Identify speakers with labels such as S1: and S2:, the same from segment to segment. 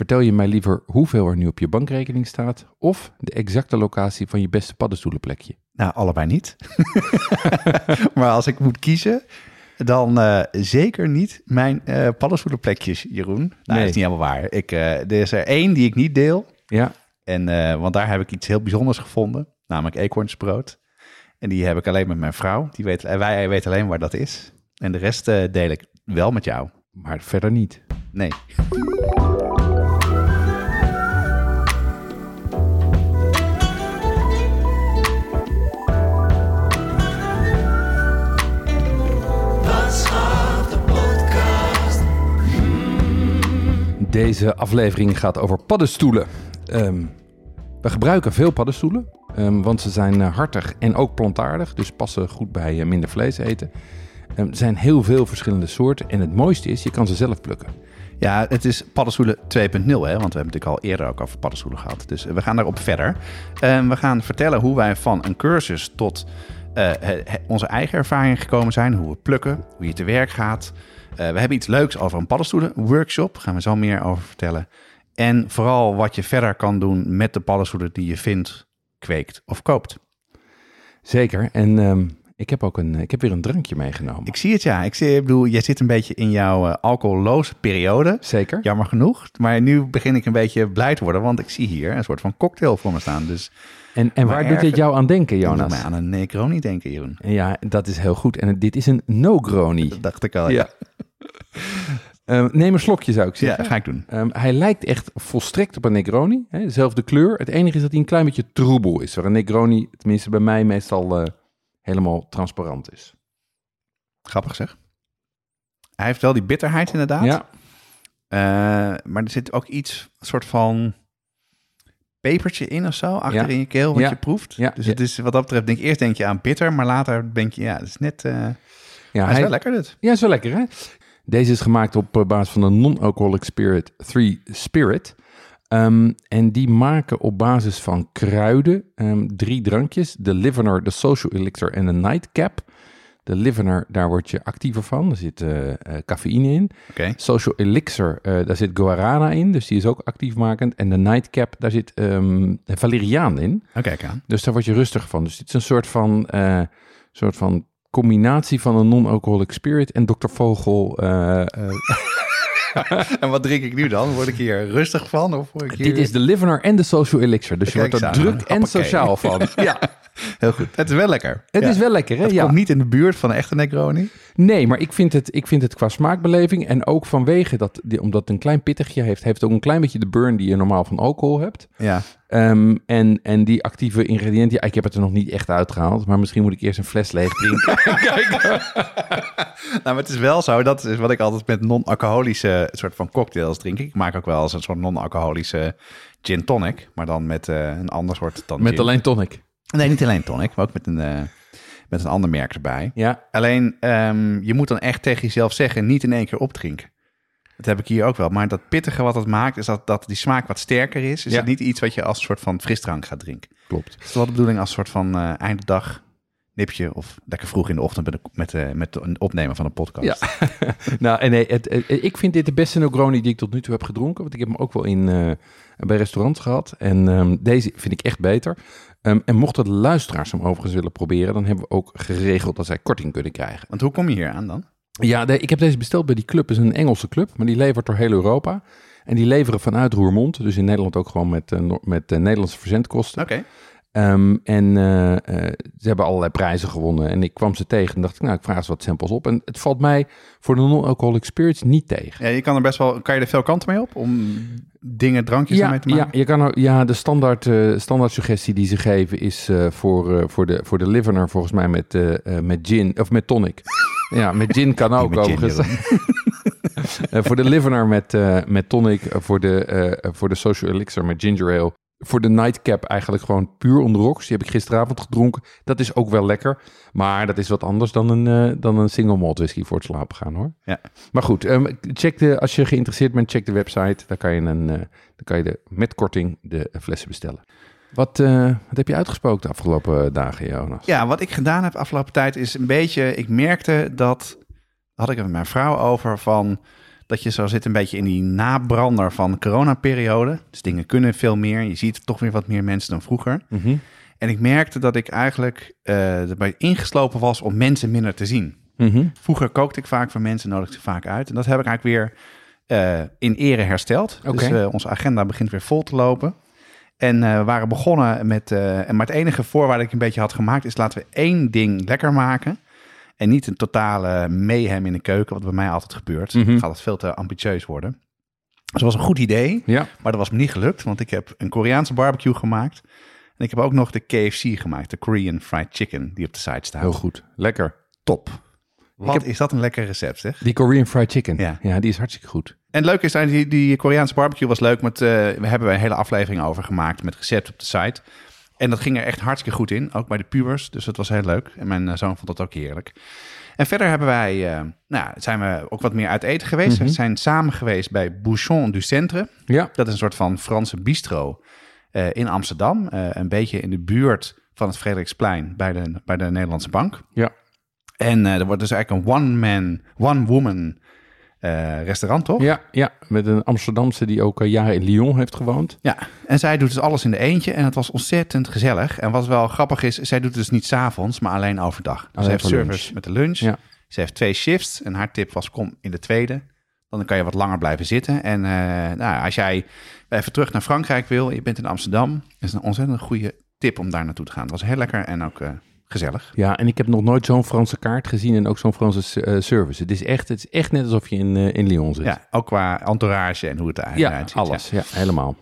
S1: vertel je mij liever hoeveel er nu op je bankrekening staat of de exacte locatie van je beste paddenstoelenplekje?
S2: Nou, allebei niet. maar als ik moet kiezen, dan eh, zeker niet mijn eh paddenstoelenplekjes, Jeroen. Nou,
S1: Nee.
S2: dat is niet helemaal waar. Ik, eh, er is er één die ik niet deel.
S1: Ja,
S2: En, want daar heb ik iets heel bijzonders gevonden, namelijk eekhoornsbrood. En die heb ik alleen met mijn vrouw. Die weet, wij weten alleen waar dat is. En de rest deel ik wel met jou.
S1: maar verder niet.
S2: Nee.
S1: Deze aflevering gaat over paddenstoelen. Ehm, we gebruiken veel paddenstoelen, ehm, want ze zijn eh, hartig en ook plantaardig, dus passen goed bij eh, minder vlees eten. Ehm, er zijn heel veel verschillende soorten en het mooiste is, je kan ze zelf plukken.
S2: Ja, het is paddenstoelen 2.0, hè? want we hebben natuurlijk al eerder ook over paddenstoelen gehad. Dus eh, we gaan daarop verder. We gaan vertellen hoe wij van een cursus tot onze eigen ervaring gekomen zijn. Hoe we plukken, hoe je te werk gaat. Eh, we hebben iets leuks over een paddenstoelen workshop. Daar gaan we zo meer over vertellen. En vooral wat je verder kan doen met de paddenstoelen die je vindt, kweekt of koopt.
S1: Zeker, en ehm, ik heb ook een, ik heb weer een drankje meegenomen.
S2: Ik zie het ja. Ik, zie, ik bedoel, jij zit een beetje in jouw eh, alcoholloze periode.
S1: Zeker.
S2: Jammer genoeg. Maar nu begin ik een beetje blij te worden, want ik zie hier een soort van cocktail voor me staan. Dus
S1: En, en waar doet dit jou aan denken,
S2: Jonas. Mij aan een Negroni denken, Jeroen.
S1: Ja, dat is heel goed. En dit is een no-groni.
S2: Dat dacht ik al.
S1: Ja. Ehm, neem een slokje, zou ik
S2: ja
S1: zeggen.
S2: ga ik doen.
S1: Ehm, hij lijkt echt volstrekt op een Negroni. Hè, dezelfde kleur. Het enige is dat hij een klein beetje troebel is. Waar een Negroni, tenminste bij mij, meestal eh, helemaal transparant is.
S2: Grappig zeg. Hij heeft wel die bitterheid inderdaad.
S1: Ja,
S2: Eh, maar er zit ook iets, soort van pepertje in of zo, achter
S1: Ja.
S2: in je keel, wat
S1: Ja.
S2: je proeft.
S1: Ja.
S2: Dus het is, wat dat betreft, denk ik, eerst denk je aan bitter, maar later denk je, ja, het is net, eh
S1: ja,
S2: hij is wel lekker dit.
S1: Ja, is wel lekker hè. Deze is gemaakt op eh, basis van de non-alcoholic spirit 3 Spirit. Ehm, en die maken op basis van kruiden ehm, drie drankjes. De Livener, de Social Elixir en de Nightcap. De Livener, daar word je actiever van. Er zit eh, eh, cafeïne in. Social Elixir, eh, daar zit guarana in, dus die is ook actiefmakend. En de Nightcap, daar zit ehm valeriaan in. Dus daar word je rustig van. Dus dit is een soort van, soort van combinatie van een non-alcoholic spirit en Dr. Vogel.
S2: En wat drink ik nu dan? Word ik hier rustig van? Of word ik hier...
S1: dit is de Livener en de Social Elixir. Dus je wordt er
S2: aan,
S1: druk en
S2: hoppakee.
S1: sociaal van. Ja,
S2: Heel goed. Het is wel lekker.
S1: het
S2: Ja.
S1: is wel lekker hè?
S2: Het
S1: Ja.
S2: komt niet in de buurt van een echte Negroni.
S1: Nee, maar ik vind, het, ik vind het qua smaakbeleving en ook vanwege dat, omdat het een klein pittigje heeft, heeft ook een klein beetje de burn die je normaal van alcohol hebt.
S2: Ja.
S1: Ehm, en, en die actieve ingrediënten, ja, ik heb het er nog niet echt uitgehaald, maar misschien moet ik eerst een fles leeg drinken.
S2: Nou, maar het is wel zo, dat is wat ik altijd met non-alcoholische soort van cocktails drink. Ik maak ook wel eens een soort non-alcoholische gin tonic, maar dan met eh, een ander soort dan
S1: Met
S2: gin.
S1: alleen tonic.
S2: Nee, niet alleen tonic, maar ook met een, eh, met een ander merk erbij.
S1: Ja,
S2: Alleen, ehm, je moet dan echt tegen jezelf zeggen, niet in één keer opdrinken. Dat heb ik hier ook wel. Maar dat pittige wat het maakt, is dat, dat die smaak wat sterker is. Is
S1: Ja.
S2: het niet iets wat je als een soort van frisdrank gaat drinken.
S1: klopt.
S2: Is wel de bedoeling als een soort van eh einde dag nipje of lekker vroeg in de ochtend met, met, de, met opnemen van een podcast.
S1: Ja. nou, en nee, het, het- ik vind dit de beste Negroni die ik tot nu toe heb gedronken. Want ik heb hem ook wel in, eh, bij restaurants gehad. En ehm, deze vind ik echt beter. Ehm, en mochten de luisteraars hem overigens willen proberen, dan hebben we ook geregeld dat zij korting kunnen krijgen.
S2: Want hoe kom je hier aan dan?
S1: Ja, de- ik heb deze besteld bij die club. Het is een Engelse club, maar die levert door heel Europa. En die leveren vanuit Roermond. Dus in Nederland ook gewoon met, eh, met eh, Nederlandse verzendkosten.
S2: Oké.
S1: Ehm, en eh, eh, ze hebben allerlei prijzen gewonnen. En ik kwam ze tegen en dacht ik, nou, ik vraag eens wat samples op. En het valt mij voor de non-alcoholic spirits niet tegen.
S2: Ja, je kan er best wel, kan je er veel kanten mee op om dingen, drankjes
S1: Ja,
S2: ermee te
S1: ja,
S2: maken?
S1: je kan ook, ja, de standaard, eh, standaard suggestie die ze geven is voor, voor, de, voor de livener volgens mij met, met gin of met tonic. ja, met gin kan ook overigens. Voor de Livener met, met tonic. voor, de, voor de Social Elixir met ginger ale. Voor de Nightcap eigenlijk gewoon puur on the rocks. Die heb ik gisteravond gedronken. Dat is ook wel lekker. Maar dat is wat anders dan een, eh, dan een single malt whisky voor het slapen gaan hoor.
S2: Ja.
S1: Maar goed, ehm, check de, als je geïnteresseerd bent, check de website. Daar kan je, een, eh, dan kan je de, met korting de flessen bestellen. Wat, eh, wat heb je uitgesproken de afgelopen dagen, Jonas?
S2: Ja, wat ik gedaan heb afgelopen tijd is een beetje... Ik merkte dat, had ik het met mijn vrouw over, van... Dat je zo zit een beetje in die nabrander van de coronaperiode. Dus dingen kunnen veel meer. Je ziet toch weer wat meer mensen dan vroeger.
S1: Mhm.
S2: En ik merkte dat ik eigenlijk eh, erbij ingeslopen was om mensen minder te zien.
S1: Mhm.
S2: Vroeger kookte ik vaak voor mensen, nodigde ik vaak uit. En dat heb ik eigenlijk weer eh, in ere hersteld. Dus eh, onze agenda begint weer vol te lopen. En eh, we waren begonnen met... eh, en maar het enige voorwaarde dat ik een beetje had gemaakt... is laten we één ding lekker maken. En niet een totale mayhem in de keuken... wat bij mij altijd gebeurt. Dan gaat het veel te ambitieus worden. Dus dat was een goed idee.
S1: Ja,
S2: Maar dat was me niet gelukt, want ik heb een Koreaanse barbecue gemaakt. En ik heb ook nog de KFC gemaakt, de Korean Fried Chicken, die op de site staat.
S1: heel goed. Lekker.
S2: Top. Wat
S1: heb-
S2: is dat een lekker recept, zeg.
S1: Die Korean fried chicken.
S2: Ja.
S1: Ja, die is hartstikke goed.
S2: En het leuke is, die, die Koreaanse barbecue was leuk. Met, eh, we hebben er een hele aflevering over gemaakt met recept op de site. En dat ging er echt hartstikke goed in, ook bij de pubers. Dus dat was heel leuk. En mijn eh, zoon vond dat ook heerlijk. En verder hebben wij, eh, nou, zijn we ook wat meer uit eten geweest.
S1: Mhm.
S2: We zijn samen geweest bij Bouchon du Centre.
S1: Ja,
S2: Dat is een soort van Franse bistro eh, in Amsterdam. Een beetje in de buurt van het Frederiksplein bij de, bij de Nederlandse Bank.
S1: ja.
S2: En er wordt dus eigenlijk een one-man, one-woman eh, restaurant, toch?
S1: Ja, ja, met een Amsterdamse die ook eh, jaren in Lyon heeft gewoond.
S2: Ja, en zij doet dus alles in de eentje en het was ontzettend gezellig. En wat wel grappig is, zij doet het dus niet s'avonds, maar alleen overdag. Dus ze heeft service
S1: lunch.
S2: met de lunch.
S1: Ja.
S2: Ze heeft twee shifts en haar tip was kom in de tweede. Dan kan je wat langer blijven zitten. En eh, nou, als jij even terug naar Frankrijk wil, je bent in Amsterdam, is een ontzettend goede tip om daar naartoe te gaan. Het was heel lekker en ook gezellig.
S1: Ja, en ik heb nog nooit zo'n Franse kaart gezien en ook zo'n Franse eh, service. Het is, echt, het is echt net alsof je in, eh, in Lyon zit.
S2: Ja, ook qua entourage en hoe het eruit
S1: ja
S2: ziet.
S1: alles. Ja. helemaal.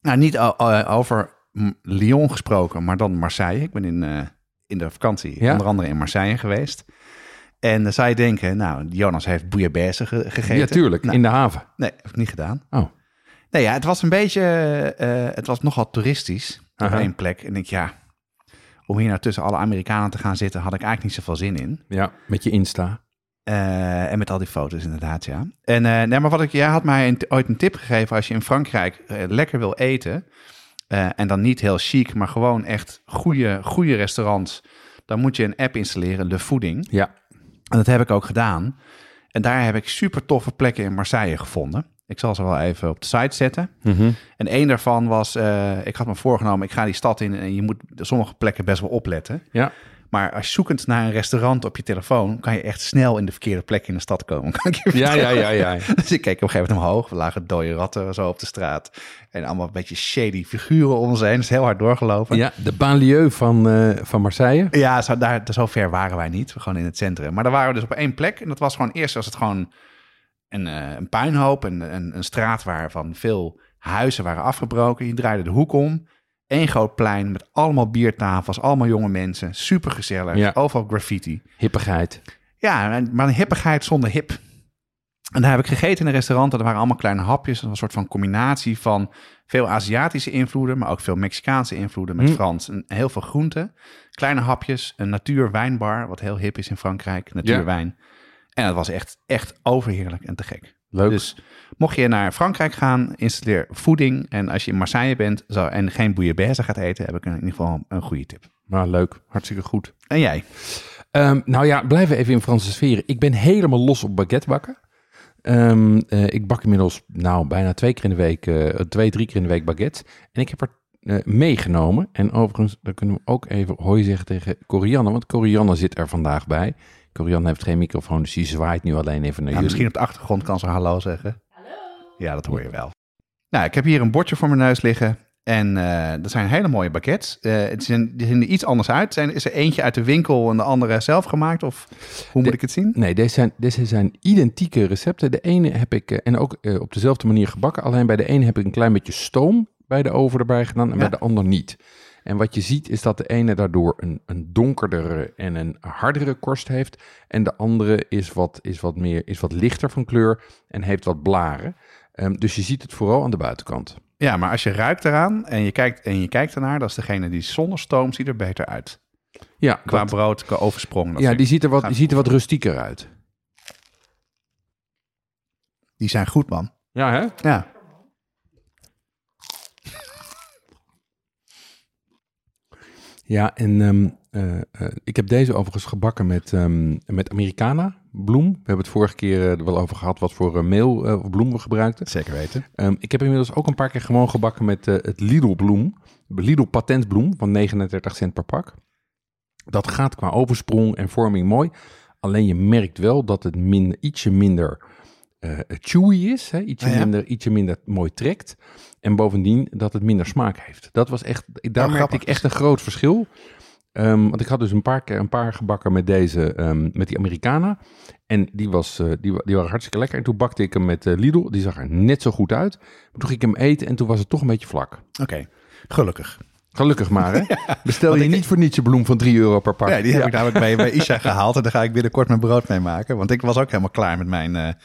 S2: Nou, niet over Lyon gesproken, maar dan Marseille. Ik ben in, eh, in de vakantie
S1: Ja?
S2: onder andere in Marseille geweest. En dan zou je denken, nou, Jonas heeft bouillabaisse ge- gegeten.
S1: Ja, tuurlijk.
S2: Nou,
S1: In de haven.
S2: Nee, heb ik niet gedaan.
S1: Oh.
S2: Nee, ja, het was een beetje, het was nogal toeristisch op
S1: Aha.
S2: één plek. En ik, ja, om hier nou tussen alle Amerikanen te gaan zitten, had ik eigenlijk niet zoveel zin in.
S1: Ja, met je Insta.
S2: Eh, en met al die foto's inderdaad, ja. En eh, nee, maar wat ik, jij had mij een, ooit een tip gegeven als je in Frankrijk eh, lekker wil eten. en dan niet heel chic, maar gewoon echt goede, goede restaurants. Dan moet je een app installeren, Le Fooding.
S1: Ja.
S2: En dat heb ik ook gedaan. En daar heb ik super toffe plekken in Marseille gevonden. Ik zal ze wel even op de site zetten.
S1: Mhm.
S2: En één daarvan was, eh, ik had me voorgenomen, ik ga die stad in en je moet sommige plekken best wel opletten.
S1: Ja.
S2: Maar als je zoekend naar een restaurant op je telefoon, kan je echt snel in de verkeerde plek in de stad komen. Kan ik je
S1: Ja, ja, ja, ja.
S2: Dus ik keek op een gegeven moment omhoog. We lagen dode ratten zo op de straat. En allemaal een beetje shady figuren om ons heen. Dus heel hard doorgelopen.
S1: Ja, de banlieue van, eh, van Marseille.
S2: Ja, zo, daar, zo ver waren wij niet. We gewoon in het centrum. Maar daar waren we dus op één plek. En dat was gewoon, eerst was het gewoon een, eh, een puinhoop. Een, een, een straat waarvan veel huizen waren afgebroken. Je draaide de hoek om. Eén groot plein met allemaal biertafels, allemaal jonge mensen. Super gezellig.
S1: Ja.
S2: Overal graffiti.
S1: Hippigheid.
S2: Ja, maar een hippigheid zonder hip. En daar heb ik gegeten in een restaurant. Er waren allemaal kleine hapjes. Dat was een soort van combinatie van veel Aziatische invloeden, maar ook veel Mexicaanse invloeden met
S1: Hm.
S2: Frans. En heel veel groenten. Kleine hapjes, een natuurwijnbar, wat heel hip is in Frankrijk. Natuurwijn. En dat was echt, echt overheerlijk en te gek.
S1: Leuk.
S2: Dus mocht je naar Frankrijk gaan, installeer voeding. En als je in Marseille bent zo, en geen bouillabaisse gaat eten, heb ik in ieder geval een goede tip.
S1: Maar leuk. Hartstikke goed.
S2: En jij?
S1: Ehm, nou ja, blijven even in Franse sferen. Ik ben helemaal los op baguette bakken. Ehm, eh, ik bak inmiddels nou, bijna twee keer in de week, eh, twee, drie keer in de week baguette. En ik heb er eh, meegenomen. En overigens, dan kunnen we ook even hoi zeggen tegen Corianne, want Corianne zit er vandaag bij. Corianne heeft geen microfoon, dus die zwaait nu alleen even naar
S2: Ja,
S1: jullie.
S2: misschien op de achtergrond kan ze hallo zeggen. Hallo. Ja, dat hoor je wel. Nou, ik heb hier een bordje voor mijn neus liggen. En eh dat zijn hele mooie baguettes. Eh, het zien, die zien er iets anders uit. Zijn, is er eentje uit de winkel en de andere zelf gemaakt? Of hoe moet
S1: De-
S2: ik het zien?
S1: Nee, deze zijn, deze zijn identieke recepten. De ene heb ik, eh, en ook op dezelfde manier gebakken. Alleen bij de ene heb ik een klein beetje stoom bij de oven erbij gedaan en
S2: Ja.
S1: bij de ander niet. En wat je ziet is dat de ene daardoor een, een donkerdere en een hardere korst heeft. En de andere is wat, is wat, meer, is wat lichter van kleur en heeft wat blaren. Ehm, dus je ziet het vooral aan de buitenkant.
S2: Ja, maar als je ruikt eraan en je kijkt, en je kijkt ernaar, dat is degene die zonder stoom ziet er beter uit.
S1: Ja,
S2: Qua
S1: dat-
S2: brood, qua oversprong.
S1: ja die, ziet er wat, die ziet er wat rustieker uit.
S2: die zijn goed, man.
S1: Ja, hè?
S2: Ja.
S1: Ja, en ehm, eh, eh, ik heb deze overigens gebakken met, ehm, met Americana bloem. We hebben het vorige keer eh, er wel over gehad wat voor meel of bloem we gebruikten.
S2: Zeker weten.
S1: Ehm, ik heb inmiddels ook een paar keer gewoon gebakken met het Lidl bloem. Lidl patentbloem van 39 cent per pak. Dat gaat qua oversprong en vorming mooi. Alleen je merkt wel dat het minder, ietsje minder eh, chewy is. Hè? Ietsje,
S2: Ah, ja?
S1: minder, ietsje minder mooi trekt. En bovendien dat het minder smaak heeft. Dat was echt, daar merkte
S2: grappig.
S1: ik echt een groot verschil. Ehm, want ik had dus een paar keer een paar gebakken met deze, ehm, met die Americana. En die, was, eh, die, die waren hartstikke lekker. En toen bakte ik hem met eh, Lidl. Die zag er net zo goed uit. Maar toen ging ik hem eten en toen was het toch een beetje vlak.
S2: Oké, gelukkig.
S1: Gelukkig maar, hè? Bestel je niet voor nietje bloem van 3 euro per pak.
S2: Ja, die heb
S1: Ja.
S2: ik namelijk bij, bij Isha gehaald. En daar ga ik binnenkort mijn brood mee maken. Want ik was ook helemaal klaar met mijn,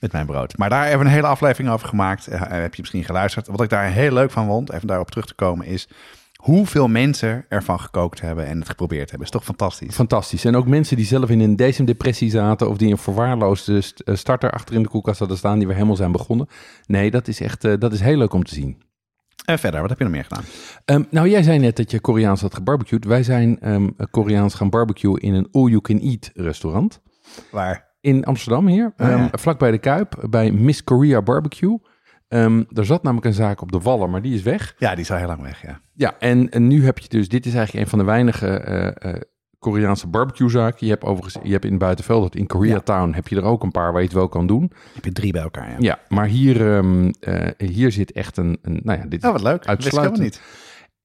S2: met mijn brood. Maar daar hebben we een hele aflevering over gemaakt. Eh, heb je misschien geluisterd. Wat ik daar heel leuk van vond, even daarop terug te komen, is hoeveel mensen ervan gekookt hebben en het geprobeerd hebben. Is toch fantastisch?
S1: Fantastisch. En ook mensen die zelf in een decemdepressie zaten... of die een verwaarloosde eh, starter achter in de koelkast hadden staan... die weer helemaal zijn begonnen. Nee, dat is echt eh, dat is heel leuk om te zien.
S2: En verder, wat heb je nog meer gedaan?
S1: Ehm, nou, jij zei net dat je Koreaans had gebarbecued. Wij zijn ehm Koreaans gaan barbecuen in een all-you-can-eat restaurant.
S2: Waar?
S1: In Amsterdam hier,
S2: Ah, ja.
S1: ehm, vlakbij de Kuip, bij Miss Korea Barbecue. Ehm er zat namelijk een zaak op de Wallen, maar die is weg.
S2: Ja, die is al heel lang weg, ja.
S1: Ja, en, en nu heb je dus, dit is eigenlijk een van de weinige eh, eh, Koreaanse barbecue-zaken. Je hebt overigens, je hebt in Buitenveldert, in Koreatown, heb je er ook een paar waar je het wel kan doen.
S2: Heb je drie bij elkaar, ja.
S1: Ja, maar hier, ehm, eh, hier zit echt een, een, nou ja, dit
S2: Oh, wat leuk. Dat
S1: Uitsluitend.
S2: niet.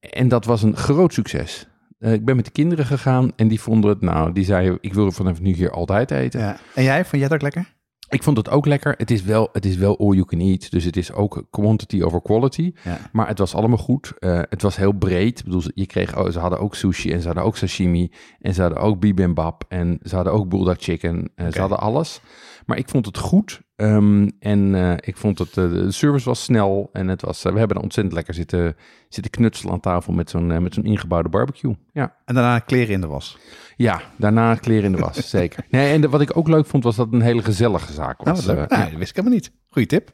S1: En dat was een groot succes. Eh, ik ben met de kinderen gegaan en die vonden het, nou, die zeiden, ik wil vanaf nu hier altijd eten.
S2: Ja. En jij, vond jij het ook lekker?
S1: Ik vond het ook lekker. Het is wel, het is wel all you can eat, dus het is ook quantity over quality.
S2: Ja.
S1: Maar het was allemaal goed. Eh, het was heel breed. Ik bedoel, ze- je kreeg, oh, ze hadden ook sushi en ze hadden ook sashimi en ze hadden ook bibimbap en ze hadden ook bulldog chicken. en. Ze hadden alles. Maar ik vond het goed Ehm, en eh, ik vond het, eh, de service was snel en het was, eh, we hebben er ontzettend lekker zitten, zitten knutselen aan tafel met zo'n met zo'n ingebouwde barbecue. Ja.
S2: En daarna kleren in de was.
S1: ja, daarna kleren in de was, zeker. Nee, en de- wat ik ook leuk vond was dat het een hele gezellige zaak
S2: Nou,
S1: was.
S2: leuk.
S1: Eh,
S2: Nou, dat wist ik helemaal niet. Goeie tip.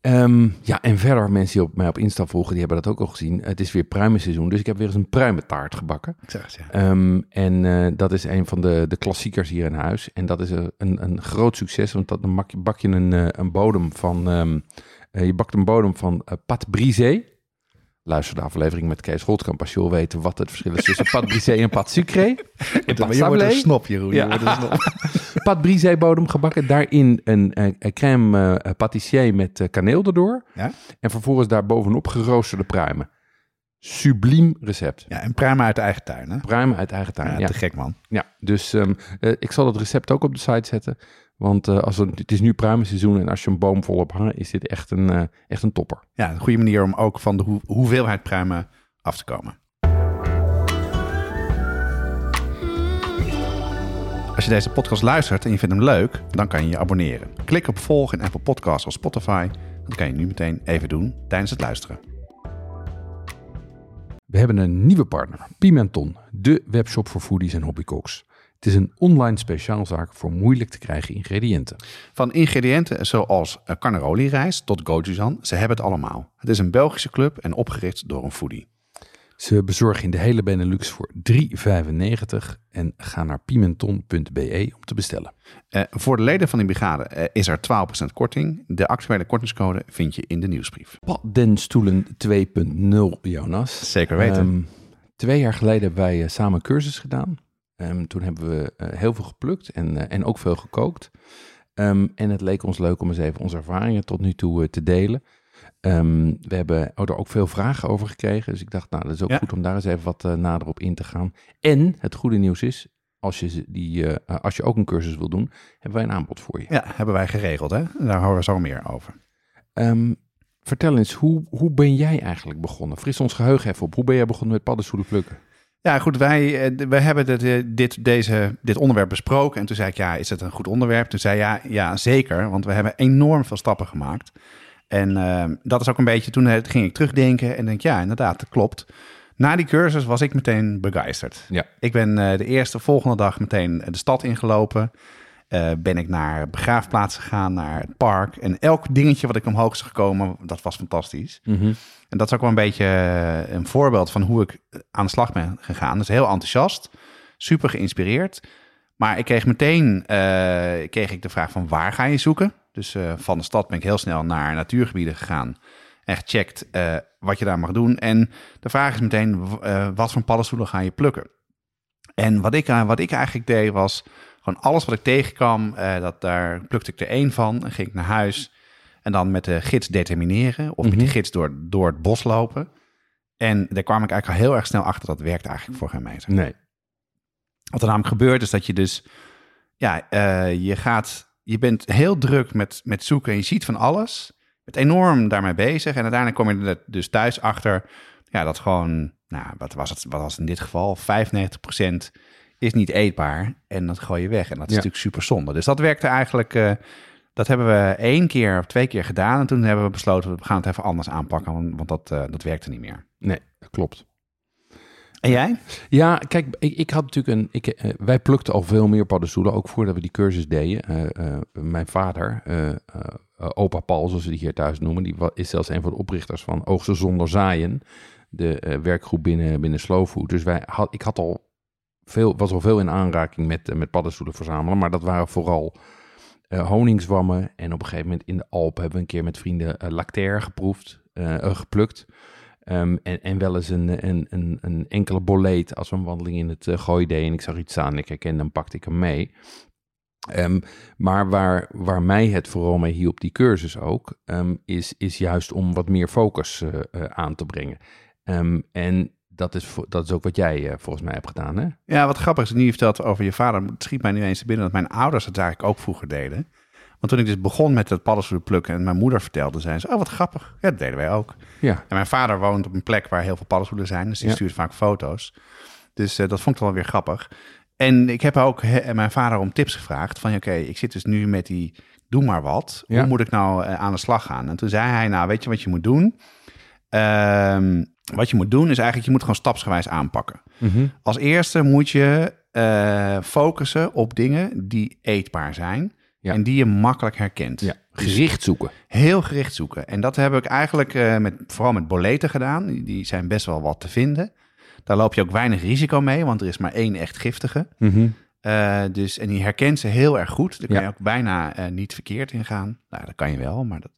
S1: Ehm, ja, en verder, mensen die op mij op Insta volgen, die hebben dat ook al gezien. Het is weer pruimenseizoen, dus ik heb weer eens een pruimentaart gebakken.
S2: Ja.
S1: Ehm, en eh, dat is een van de, de klassiekers hier in huis. En dat is een, een, groot succes, want dat, dan bak je, bak je een, eh, een bodem van... ehm, eh, je bakt een bodem van pat brisé. Luister de aflevering met Kees Holtkamp als je wil weten wat het verschil is tussen pat brisé en pat sucré. En pat
S2: je wordt een snop, Jeroen.
S1: Ja.
S2: Je wordt een snop.
S1: Pat brisé bodem gebakken. Daarin een, een crème eh, pâtissier met eh, kaneel erdoor.
S2: Ja?
S1: En vervolgens daar bovenop geroosterde pruimen. Subliem recept.
S2: ja, en pruimen uit eigen tuin, hè?
S1: Pruimen uit eigen tuin.
S2: Ja,
S1: Ja,
S2: te gek, man.
S1: ja. dus ehm, eh, ik zal het recept ook op de site zetten. Want eh, als het, het is nu pruimenseizoen en als je een boom volop hangt, is dit echt een, eh, echt een topper.
S2: Ja, een goede manier om ook van de hoe- hoeveelheid pruimen af te komen. Als je deze podcast luistert en je vindt hem leuk, dan kan je je abonneren. Klik op volg in Apple Podcasts of Spotify. Dat kan je nu meteen even doen tijdens het luisteren.
S1: We hebben een nieuwe partner, Pimenton, de webshop voor foodies en hobbycooks. Het is een online speciaalzaak voor moeilijk te krijgen ingrediënten.
S2: Van ingrediënten zoals eh, carnaroli-rijst tot gochujang, ze hebben het allemaal. Het is een Belgische club en opgericht door een foodie.
S1: Ze bezorgen in de hele Benelux voor 3,95 en ga naar pimenton.be om te bestellen.
S2: Eh, voor de leden van die brigade eh, is er 12% korting. De actuele kortingscode vind je in de nieuwsbrief.
S1: Paddenstoelen 2.0, Jonas.
S2: Zeker weten.
S1: Ehm, twee jaar geleden hebben wij samen cursus gedaan. Ehm, toen hebben we eh, heel veel geplukt en, eh, en ook veel gekookt. Ehm, en het leek ons leuk om eens even onze ervaringen tot nu toe eh, te delen. Ehm, we hebben er ook veel vragen over gekregen. Dus ik dacht, nou, dat is ook
S2: Ja.
S1: goed om daar eens even wat nader op in te gaan. En het goede nieuws is, als je, die, als je ook een cursus wil doen, hebben wij een aanbod voor je.
S2: Ja, hebben wij geregeld, hè? Daar horen we zo meer over.
S1: Vertel eens, hoe, hoe ben jij eigenlijk begonnen? Fris ons geheugen even op. Hoe ben jij begonnen met paddenstoelen plukken?
S2: Ja, goed, wij, eh, wij hebben dit, eh, dit, deze, dit onderwerp besproken. En toen zei ik, ja, is het een goed onderwerp? Toen zei ja, ja, zeker, want we hebben enorm veel stappen gemaakt. En uh, dat is ook een beetje, toen ging ik terugdenken en denk, ja, inderdaad, dat klopt. Na die cursus was ik meteen begeisterd.
S1: Ja.
S2: Ik ben uh, de eerste volgende dag meteen de stad ingelopen. Uh, ben ik naar begraafplaatsen gegaan, naar het park. En elk dingetje wat ik omhoog zag gekomen, dat was fantastisch.
S1: Mm -hmm.
S2: En dat is ook wel een beetje een voorbeeld van hoe ik aan de slag ben gegaan. Dus heel enthousiast, super geïnspireerd. Maar ik kreeg meteen uh, kreeg ik de vraag van waar ga je zoeken? Dus uh, van de stad ben ik heel snel naar natuurgebieden gegaan. En gecheckt wat je daar mag doen. En de vraag is meteen, wat voor paddenstoelen ga je plukken? En wat ik, wat ik eigenlijk deed was gewoon alles wat ik tegenkwam, dat, daar plukte ik er één van. En ging ik naar huis en dan met de gids determineren. Of
S1: Mhm.
S2: met de gids door, door het bos lopen. En daar kwam ik eigenlijk al heel erg snel achter. Dat werkt eigenlijk voor geen meter.
S1: Nee.
S2: Wat er namelijk gebeurt is dat je dus... Ja, uh, je gaat... Je bent heel druk met, met zoeken en je ziet van alles. Je bent enorm daarmee bezig. En uiteindelijk kom je er dus thuis achter... Ja, dat gewoon... Nou, wat was het, wat was het in dit geval? 95% is niet eetbaar. En dat gooi je weg. En dat is
S1: Ja.
S2: natuurlijk super zonde. Dus dat werkte eigenlijk... Uh, dat hebben we één keer of twee keer gedaan. En toen hebben we besloten, we gaan het even anders aanpakken. Want, want dat, uh, dat werkte niet meer.
S1: Nee, dat klopt.
S2: En jij?
S1: Ja, kijk, ik, ik had natuurlijk een. Ik, uh, wij plukten al veel meer paddenstoelen, ook voordat we die cursus deden. Uh, mijn vader, opa Paul, zoals we die hier thuis noemen, die is zelfs een van de oprichters van Oogsten zonder zaaien. De werkgroep binnen, binnen Slow Food. Dus wij had, ik had al veel, was al veel in aanraking met, met paddenstoelen verzamelen. Maar dat waren vooral uh. En op een gegeven moment in de Alpen hebben we een keer met vrienden uh, lactair geproefd, uh, geplukt. Um, en, en wel eens een, een, een, een, enkele boleet als we een wandeling in het gooi deden. En ik zag iets staan ik herkende hem, pakte ik hem mee. Um, maar waar, waar mij het vooral mee hielp, die cursus ook, um, is, is juist om wat meer focus aan te brengen. en dat is, dat is ook wat jij uh, volgens mij hebt gedaan, hè?
S2: Ja, wat grappig is, nu je vertelt over je vader, het schiet mij nu eens te binnen dat mijn ouders het eigenlijk ook vroeger deden. Want toen ik dus begon met het paddenstoelen plukken en mijn moeder vertelde, zei ze, oh wat grappig. Ja, dat deden wij ook.
S1: Ja.
S2: En mijn vader woont op een plek waar heel veel paddenstoelen zijn, dus die
S1: Ja.
S2: stuurt vaak foto's. Dus uh, dat vond ik wel weer grappig. En ik heb ook he, mijn vader om tips gevraagd van, oké, okay, ik zit dus nu met die doe maar wat.
S1: Ja.
S2: Hoe moet ik nou uh, aan de slag gaan? En toen zei hij, nou weet je wat je moet doen? Ehm, wat je moet doen is eigenlijk, je moet gewoon stapsgewijs aanpakken.
S1: Mhm.
S2: Als eerste moet je uh, focussen op dingen die eetbaar zijn
S1: Ja.
S2: en die je makkelijk herkent.
S1: ja. Gericht zoeken.
S2: Heel gericht zoeken. En dat heb ik eigenlijk uh, met, vooral met boleten gedaan. Die, die zijn best wel wat te vinden. Daar loop je ook weinig risico mee, want er is maar één echt giftige.
S1: Mhm.
S2: Uh, dus, en die herkent ze heel erg goed. Daar kan
S1: Ja.
S2: je ook bijna uh, niet verkeerd in gaan. Nou, dat kan je wel, maar dat...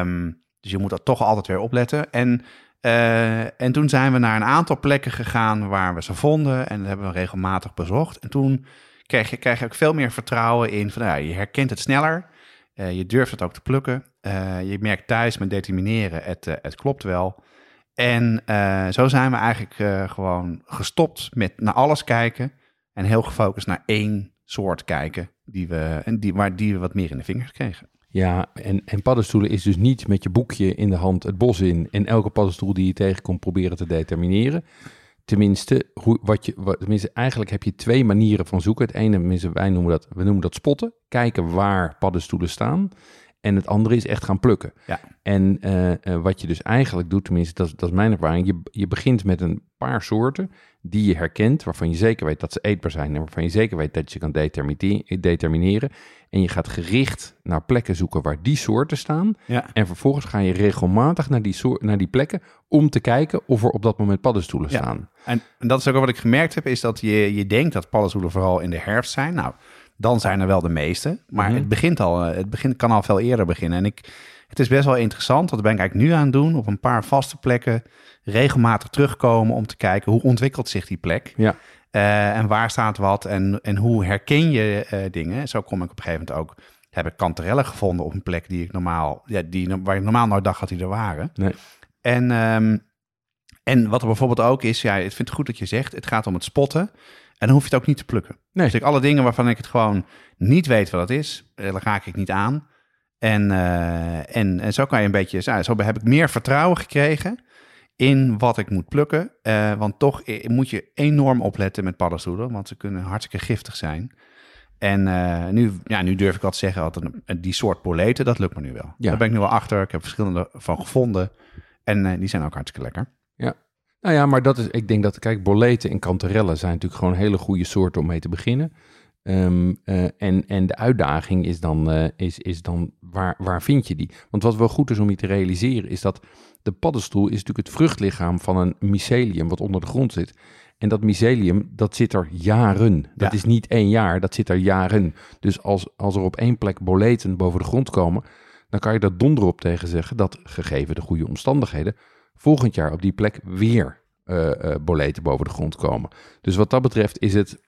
S2: Um, dus je moet dat toch altijd weer opletten. En, uh, en toen zijn we naar een aantal plekken gegaan waar we ze vonden. En dat hebben we regelmatig bezocht. En toen krijg je, krijg je ook veel meer vertrouwen in. Van, nou, je herkent het sneller. Uh, je durft het ook te plukken. Uh, je merkt thuis met determineren, het, het klopt wel. En zo zijn we eigenlijk gewoon gestopt met naar alles kijken. En heel gefocust naar één soort kijken. Die we, en die, waar die we wat meer in de vingers kregen.
S1: Ja, en, en paddenstoelen is dus niet met je boekje in de hand het bos in en elke paddenstoel die je tegenkomt proberen te determineren. Tenminste, hoe, wat je, wat, tenminste, eigenlijk heb je twee manieren van zoeken. Het ene, tenminste, wij noemen dat, we noemen dat spotten. Kijken waar paddenstoelen staan. En het andere is echt gaan plukken.
S2: Ja.
S1: En uh, uh, wat je dus eigenlijk doet, tenminste, dat, dat is mijn ervaring. Je, je begint met een paar soorten die je herkent, waarvan je zeker weet dat ze eetbaar zijn. En waarvan je zeker weet dat je kan determine- determineren. En je gaat gericht naar plekken zoeken waar die soorten staan.
S2: Ja.
S1: En vervolgens ga je regelmatig naar die, soort, naar die plekken om te kijken of er op dat moment paddenstoelen
S2: Ja.
S1: staan.
S2: En, en dat is ook wat ik gemerkt heb, is dat je, je denkt dat paddenstoelen vooral in de herfst zijn. Nou, dan zijn er wel de meeste. Maar
S1: Mhm.
S2: het begint al, eh, het begint, kan al veel eerder beginnen. En ik, het is best wel interessant, dat ben ik eigenlijk nu aan het doen, op een paar vaste plekken regelmatig terugkomen om te kijken hoe ontwikkelt zich die plek.
S1: Ja.
S2: Eh, en waar staat wat en, en hoe herken je eh, dingen. Zo kom ik op een gegeven moment ook, heb ik kanterellen gevonden op een plek die ik normaal, ja, die, waar ik normaal nooit dacht dat die er waren.
S1: Nee.
S2: En, ehm, en wat er bijvoorbeeld ook is, ja, ik vind het goed dat je zegt, het gaat om het spotten. En dan hoef je het ook niet te plukken.
S1: Nee.
S2: Dus ik, alle dingen waarvan ik het gewoon niet weet wat het is, eh, daar raak ik niet aan. En, eh, en, en zo kan je een beetje, nou, zo heb ik meer vertrouwen gekregen in wat ik moet plukken. Eh, want toch eh, moet je enorm opletten met paddenstoelen, want ze kunnen hartstikke giftig zijn. En nu, ja, nu durf ik al te zeggen, dat die soort boleten, dat lukt me nu wel.
S1: Ja.
S2: Daar ben ik nu wel achter. Ik heb verschillende van gevonden. En die zijn ook hartstikke lekker.
S1: Nou ja, maar dat is, ik denk dat, kijk, boleten en kanterellen zijn natuurlijk gewoon hele goede soorten om mee te beginnen. Ehm, eh, en, en de uitdaging is dan, eh, is, is dan waar, waar vind je die? Want wat wel goed is om je te realiseren, is dat de paddenstoel is natuurlijk het vruchtlichaam van een mycelium wat onder de grond zit. En dat mycelium, dat zit er jaren. Dat
S2: Ja.
S1: is niet één jaar, dat zit er jaren. Dus als, als er op één plek boleten boven de grond komen, dan kan je er donder op tegen zeggen dat, gegeven de goede omstandigheden, volgend jaar op die plek weer eh, boleten boven de grond komen. Dus wat dat betreft is het,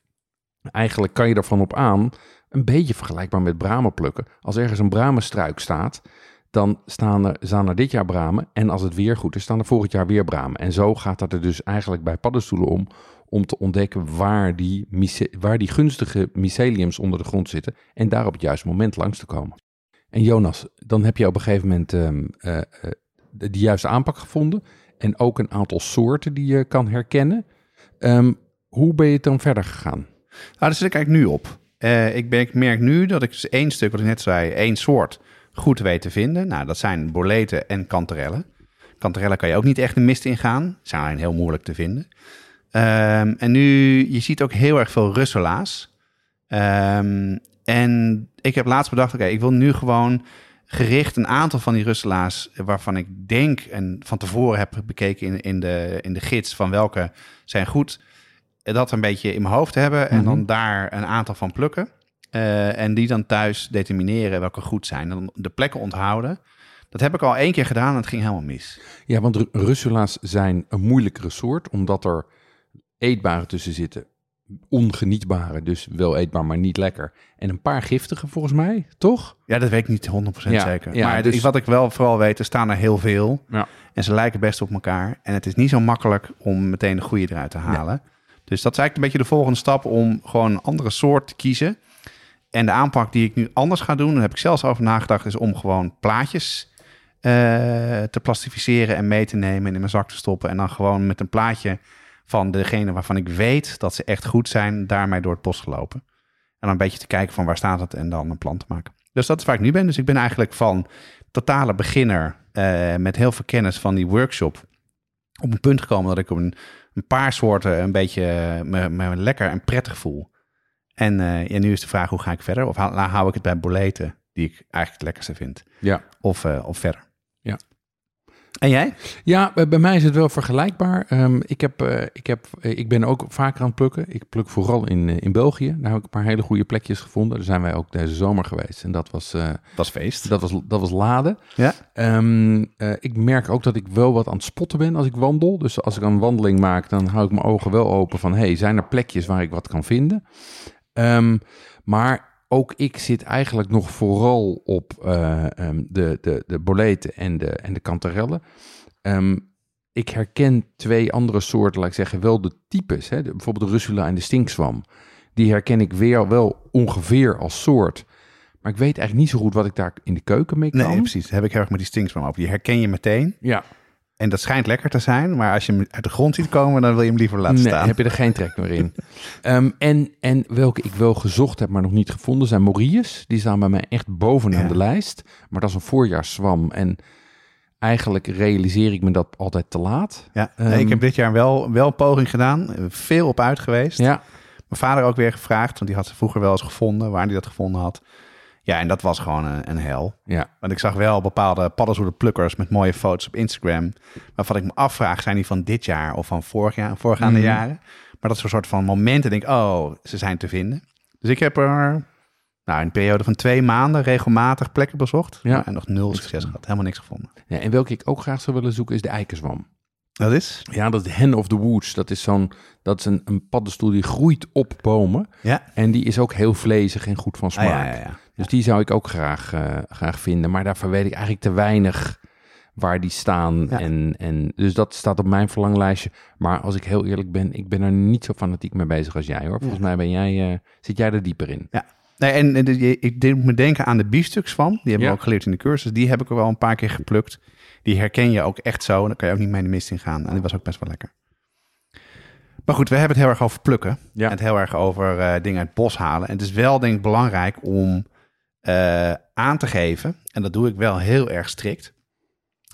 S1: eigenlijk kan je ervan op aan, een beetje vergelijkbaar met bramen plukken. Als ergens een bramenstruik staat, dan staan er, staan dit jaar bramen. En als het weer goed is, staan er volgend jaar weer bramen. En zo gaat dat er dus eigenlijk bij paddenstoelen om, om te ontdekken waar die, waar die gunstige myceliums onder de grond zitten. En daar op het juiste moment langs te komen. En Jonas, dan heb je op een gegeven moment ehm, eh, eh, de, de juiste aanpak gevonden. En ook een aantal soorten die je kan herkennen. Ehm, hoe ben je dan verder gegaan?
S2: Nou, daar zit ik eigenlijk nu op. Eh, ik, ben, ik merk nu dat ik dus één stuk, wat ik net zei, één soort goed weet te vinden. Nou, dat zijn boleten en kanterellen. Kanterellen kan je ook niet echt de mist ingaan. Zijn heel moeilijk te vinden. Ehm, en nu, je ziet ook heel erg veel russelaars. Ehm, en ik heb laatst bedacht, oké, ik wil nu gewoon gericht een aantal van die russelaars... waarvan ik denk en van tevoren heb bekeken in, in, de, in de gids... van welke zijn goed dat een beetje in mijn hoofd hebben en
S1: Mhm.
S2: dan daar een aantal van plukken. Eh, en die dan thuis determineren welke goed zijn. Dan de plekken onthouden. Dat heb ik al één keer gedaan en het ging helemaal mis.
S1: Ja, want ru- russula's zijn een moeilijkere soort, omdat er eetbare tussen zitten. Ongenietbare, dus wel eetbaar, maar niet lekker. En een paar giftige volgens mij, toch?
S2: Ja, dat weet ik niet 100%
S1: Ja,
S2: zeker.
S1: ja,
S2: maar
S1: dus-
S2: wat ik wel vooral weet, er staan er heel veel.
S1: Ja.
S2: En ze lijken best op elkaar. En het is niet zo makkelijk om meteen de goede eruit te halen. Dus dat is eigenlijk een beetje de volgende stap om gewoon een andere soort te kiezen. En de aanpak die ik nu anders ga doen, daar heb ik zelfs over nagedacht, is om gewoon plaatjes eh, te plastificeren en mee te nemen en in mijn zak te stoppen. En dan gewoon met een plaatje van degene waarvan ik weet dat ze echt goed zijn, daarmee door het bos gelopen. En dan een beetje te kijken van waar staat het en dan een plan te maken. Dus dat is waar ik nu ben. Dus ik ben eigenlijk van totale beginner eh, met heel veel kennis van die workshop op een punt gekomen dat ik op een, een paar soorten een beetje eh, me, me lekker en prettig voel. En eh, ja, nu is de vraag hoe ga ik verder? Of hou, hou ik het bij boleten, die ik eigenlijk het lekkerste vind?
S1: Ja.
S2: Of, eh, of verder? En jij?
S1: Ja, bij mij is het wel vergelijkbaar. Ehm, ik, heb, eh, ik, heb, eh, ik ben ook vaker aan het plukken. Ik pluk vooral in, eh, in België. Daar heb ik een paar hele goede plekjes gevonden. Daar zijn wij ook deze zomer geweest. En dat was,
S2: Dat is feest.
S1: dat was, dat was laden.
S2: Ja.
S1: Ehm, eh, ik merk ook dat ik wel wat aan het spotten ben als ik wandel. Dus als ik een wandeling maak, dan hou ik mijn ogen wel open van... hey, zijn er plekjes waar ik wat kan vinden? Ehm, maar ook ik zit eigenlijk nog vooral op eh, ehm, de, de, de boleten en de, en de kanterellen. Ehm, ik herken twee andere soorten, laat ik zeggen, wel de types. Hè? De- bijvoorbeeld de russula en de stinkswam. Die herken ik weer wel ongeveer als soort. Maar ik weet eigenlijk niet zo goed wat ik daar in de keuken mee kan.
S2: Nee, precies. Dat heb ik heel erg met die stinksman op. Die herken je meteen.
S1: Ja,
S2: En dat schijnt lekker te zijn. Maar als je hem uit de grond ziet komen, dan wil je hem liever laten
S1: nee,
S2: staan.
S1: heb je er geen trek meer in. Ehm, en, en welke ik wel gezocht heb, maar nog niet gevonden, zijn Morius. Die staan bij mij echt bovenaan
S2: Ja.
S1: de lijst. Maar dat is een voorjaarszwam. En eigenlijk realiseer ik me dat altijd te laat.
S2: Ja,
S1: Ehm,
S2: ik heb dit jaar wel, wel een poging gedaan. Veel op uit geweest.
S1: Ja,
S2: Mijn vader ook weer gevraagd, want die had ze vroeger wel eens gevonden, waar hij dat gevonden had. Ja, en dat was gewoon een, een hel.
S1: ja.
S2: Want ik zag wel bepaalde paddenstoelenplukkers met mooie foto's op Instagram. Waarvan ik me afvraag, zijn die van dit jaar of van vorig jaar, voorgaande
S1: Mhm.
S2: jaren? Maar dat is een soort van momenten, denk ik, oh, ze zijn te vinden. Dus ik heb er nou, in een periode van twee maanden regelmatig plekken bezocht.
S1: Ja.
S2: En nog nul succes gehad, helemaal niks gevonden.
S1: ja. En welke ik ook graag zou willen zoeken is de eikenzwam.
S2: Dat is?
S1: Ja, dat is de hen of the woods. Dat is zo'n, dat is een, een paddenstoel die groeit op bomen.
S2: Ja.
S1: En die is ook heel vlezig en goed van
S2: Ah,
S1: smaak.
S2: ja, ja, ja.
S1: Dus die zou ik ook graag, eh, graag vinden. Maar daarvoor weet ik eigenlijk te weinig waar die staan.
S2: Ja.
S1: En, en, dus dat staat op mijn verlanglijstje. Maar als ik heel eerlijk ben, ik ben er niet zo fanatiek mee bezig als jij hoor. Volgens mij ben jij, eh, zit jij er dieper in.
S2: Nee, en, je- ik deed me denken aan de biefstuks van. Die hebben
S1: Ja.
S2: we ook geleerd in de cursus. Die heb ik er wel een paar keer geplukt. Die herken je ook echt zo. En dan kan je ook niet mee de mist in gaan. En die was ook best wel lekker. Maar goed, we hebben het heel erg over plukken.
S1: Ja.
S2: En het heel erg over eh, dingen uit het bos halen. En het is wel denk ik belangrijk om eh, aan te geven. En dat doe ik wel heel erg strikt.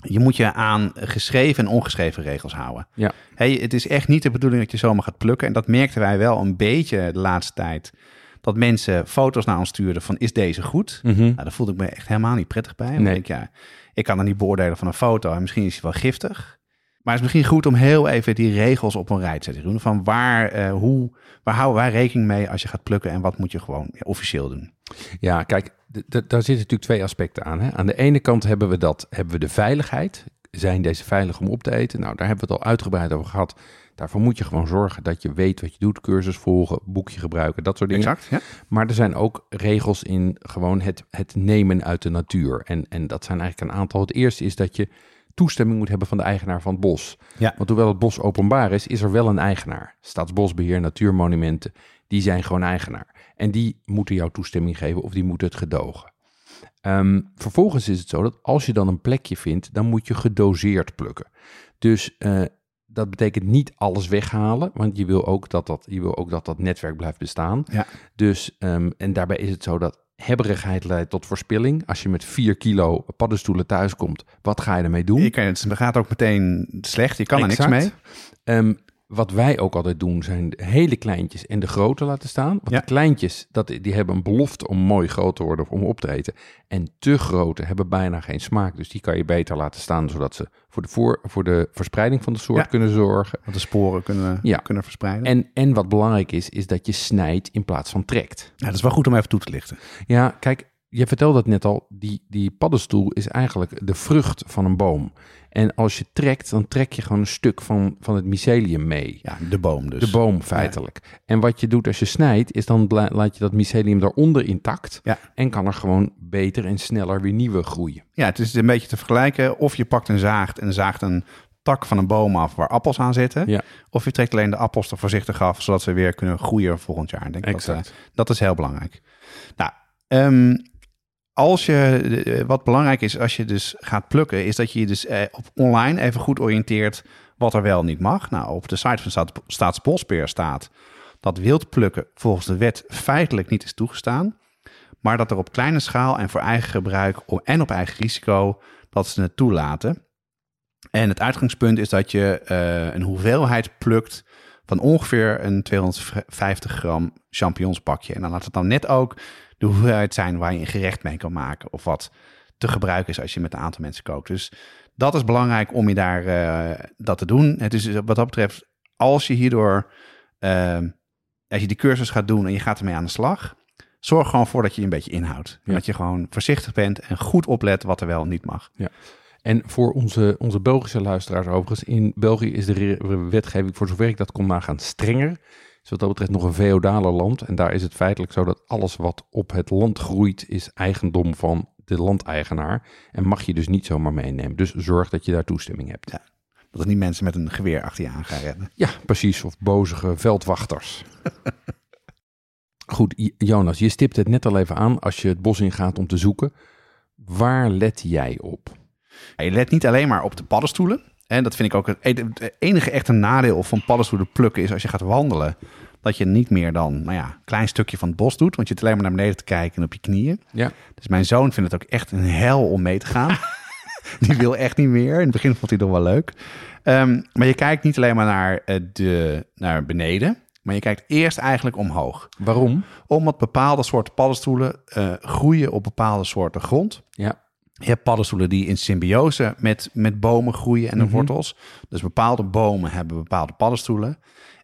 S2: Je moet je aan geschreven en ongeschreven regels houden.
S1: Ja.
S2: Hey, het is echt niet de bedoeling dat je zomaar gaat plukken. En dat merkten wij wel een beetje de laatste tijd. Dat mensen foto's naar ons stuurden van is deze goed?
S1: Mhm.
S2: Nou, daar voelde ik me echt helemaal niet prettig bij.
S1: Nee.
S2: ik, ja, ik kan er niet beoordelen van een foto. En misschien is hij wel giftig. Maar het is misschien goed om heel even die regels op een rij te. Jeroen. Van waar, eh, hoe, waar houden wij rekening mee als je gaat plukken? En wat moet je gewoon officieel doen?
S1: Ja, kijk, daar zitten natuurlijk twee aspecten aan. Hè? Aan de ene kant hebben we, dat, hebben we de veiligheid. Zijn deze veilig om op te eten? Nou, daar hebben we het al uitgebreid over gehad. Daarvoor moet je gewoon zorgen dat je weet wat je doet. Cursus volgen, boekje gebruiken, dat soort dingen.
S2: Exact, ja.
S1: Maar er zijn ook regels in gewoon het, het nemen uit de natuur. En, en dat zijn eigenlijk een aantal. Het eerste is dat je toestemming moet hebben van de eigenaar van het bos.
S2: Ja.
S1: Want hoewel het bos openbaar is, is er wel een eigenaar. Staatsbosbeheer, natuurmonumenten, die zijn gewoon eigenaar. En die moeten jou toestemming geven of die moeten het gedogen. Ehm, vervolgens is het zo dat als je dan een plekje vindt, dan moet je gedoseerd plukken. Dus eh, dat betekent niet alles weghalen, want je wil ook dat dat, je wil ook dat, dat netwerk blijft bestaan.
S2: Ja.
S1: Dus, ehm, en daarbij is het zo dat hebberigheid leidt tot verspilling. Als je met 4 kilo paddenstoelen thuiskomt, wat ga je ermee doen?
S2: Je kan, het gaat ook meteen slecht. Je kan er niks mee.
S1: Ehm, wat wij ook altijd doen, zijn de hele kleintjes en de grote laten staan. Want
S2: Ja.
S1: de kleintjes, dat, die hebben een belofte om mooi groot te worden of om op te eten. En te grote hebben bijna geen smaak. Dus die kan je beter laten staan, zodat ze voor de, voor, voor de verspreiding van de soort
S2: Ja.
S1: kunnen zorgen.
S2: Want de sporen kunnen,
S1: Ja.
S2: kunnen verspreiden.
S1: En, en wat belangrijk is, is dat je snijdt in plaats van trekt.
S2: ja, dat is wel goed om even toe te lichten.
S1: Ja, kijk, je vertelde het net al, die, die paddenstoel is eigenlijk de vrucht van een boom. En als je trekt, dan trek je gewoon een stuk van, van het mycelium mee.
S2: Ja, de boom dus.
S1: De boom feitelijk. En wat je doet als je snijdt, is dan laat je dat mycelium daaronder intact.
S2: Ja.
S1: En kan er gewoon beter en sneller weer nieuwe groeien.
S2: Ja, het is een beetje te vergelijken. Of je pakt een zaagt en zaagt een tak van een boom af waar appels aan zitten.
S1: Ja.
S2: Of je trekt alleen de appels er voorzichtig af, zodat ze weer kunnen groeien volgend jaar. Ik denk dat,
S1: Exact.
S2: eh, dat is heel belangrijk. Nou, ehm, als je, eh, wat belangrijk is als je dus gaat plukken, is dat je je dus eh, op online even goed oriënteert wat er wel niet mag. Nou, op de site van Staat, Staatsbosbeheer staat dat wild plukken volgens de wet feitelijk niet is toegestaan. Maar dat er op kleine schaal en voor eigen gebruik en op eigen risico dat ze het toelaten. En het uitgangspunt is dat je eh, een hoeveelheid plukt van ongeveer een 250 gram champignonspakje. En dan laat het dan net ook de hoeveelheid zijn waar je een gerecht mee kan maken. Of wat te gebruiken is als je met een aantal mensen kookt. Dus dat is belangrijk om je daar eh, dat te doen. Het is dus wat dat betreft, als je hierdoor, eh, als je die cursus gaat doen en je gaat ermee aan de slag, zorg gewoon voor dat je je een beetje inhoudt.
S1: Ja.
S2: dat je gewoon voorzichtig bent en goed oplet wat er wel en niet mag.
S1: En voor onze, onze Belgische luisteraars overigens, in België is de wetgeving, voor zover ik dat kon nagaan, strenger. Is wat dat betreft nog een feodaler land. En daar is het feitelijk zo dat alles wat op het land groeit, is eigendom van de landeigenaar. En mag je dus niet zomaar meenemen. Dus zorg dat je daar toestemming hebt.
S2: Ja. Dat er niet mensen met een geweer achter je aan gaan rennen.
S1: Ja, precies. Of bozige veldwachters. Goed, Jonas, je stipt het net al even aan als je het bos ingaat om te zoeken. Waar let jij op?
S2: Je let niet alleen maar op de paddenstoelen. En dat vind ik ook het e- enige echte nadeel van paddenstoelen plukken is als je gaat wandelen. Dat je niet meer dan nou ja, een klein stukje van het bos doet. Want je zit alleen maar naar beneden te kijken en op je knieën.
S1: Ja.
S2: Dus mijn zoon vindt het ook echt een hel om mee te gaan. Die wil echt niet meer. In het begin vond hij het nog wel leuk. Ehm, maar je kijkt niet alleen maar naar, eh, de, naar beneden. Maar je kijkt eerst eigenlijk omhoog.
S1: Waarom?
S2: Omdat bepaalde soorten paddenstoelen eh, groeien op bepaalde soorten grond.
S1: Ja,
S2: Je hebt paddenstoelen die in symbiose met, met bomen groeien en de
S1: Mhm.
S2: wortels. Dus bepaalde bomen hebben bepaalde paddenstoelen.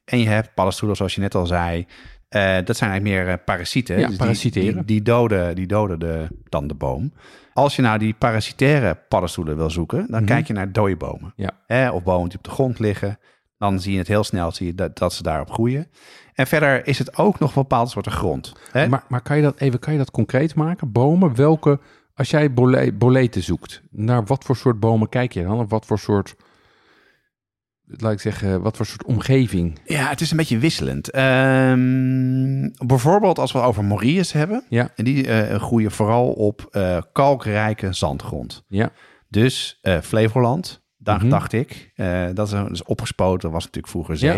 S2: En je hebt paddenstoelen, zoals je net al zei. eh, dat zijn eigenlijk meer eh, parasieten.
S1: Ja,
S2: die-
S1: parasiteren.
S2: Die, die, doden, die doden de, dan de boom. Als je nou die parasitaire paddenstoelen wil zoeken, dan
S1: Mhm.
S2: kijk je naar dode bomen.
S1: Ja.
S2: Of bomen die op de grond liggen. Dan zie je het heel snel zie je dat, dat ze daarop groeien. En verder is het ook nog bepaalde soorten grond. Hè?
S1: maar, maar kan je dat even kan je dat concreet maken? Bomen, welke, als jij bole, boleten zoekt, naar wat voor soort bomen kijk je dan? Of wat voor soort laat ik zeggen, wat voor soort omgeving?
S2: Ja, het is een beetje wisselend. Ehm, bijvoorbeeld als we het over Maurius hebben.
S1: Ja.
S2: En die eh, groeien vooral op eh, kalkrijke zandgrond.
S1: Ja,
S2: Dus eh, Flevoland, daar
S1: Mhm.
S2: dacht ik. dat is, is opgespoten, was natuurlijk vroeger
S1: Ja.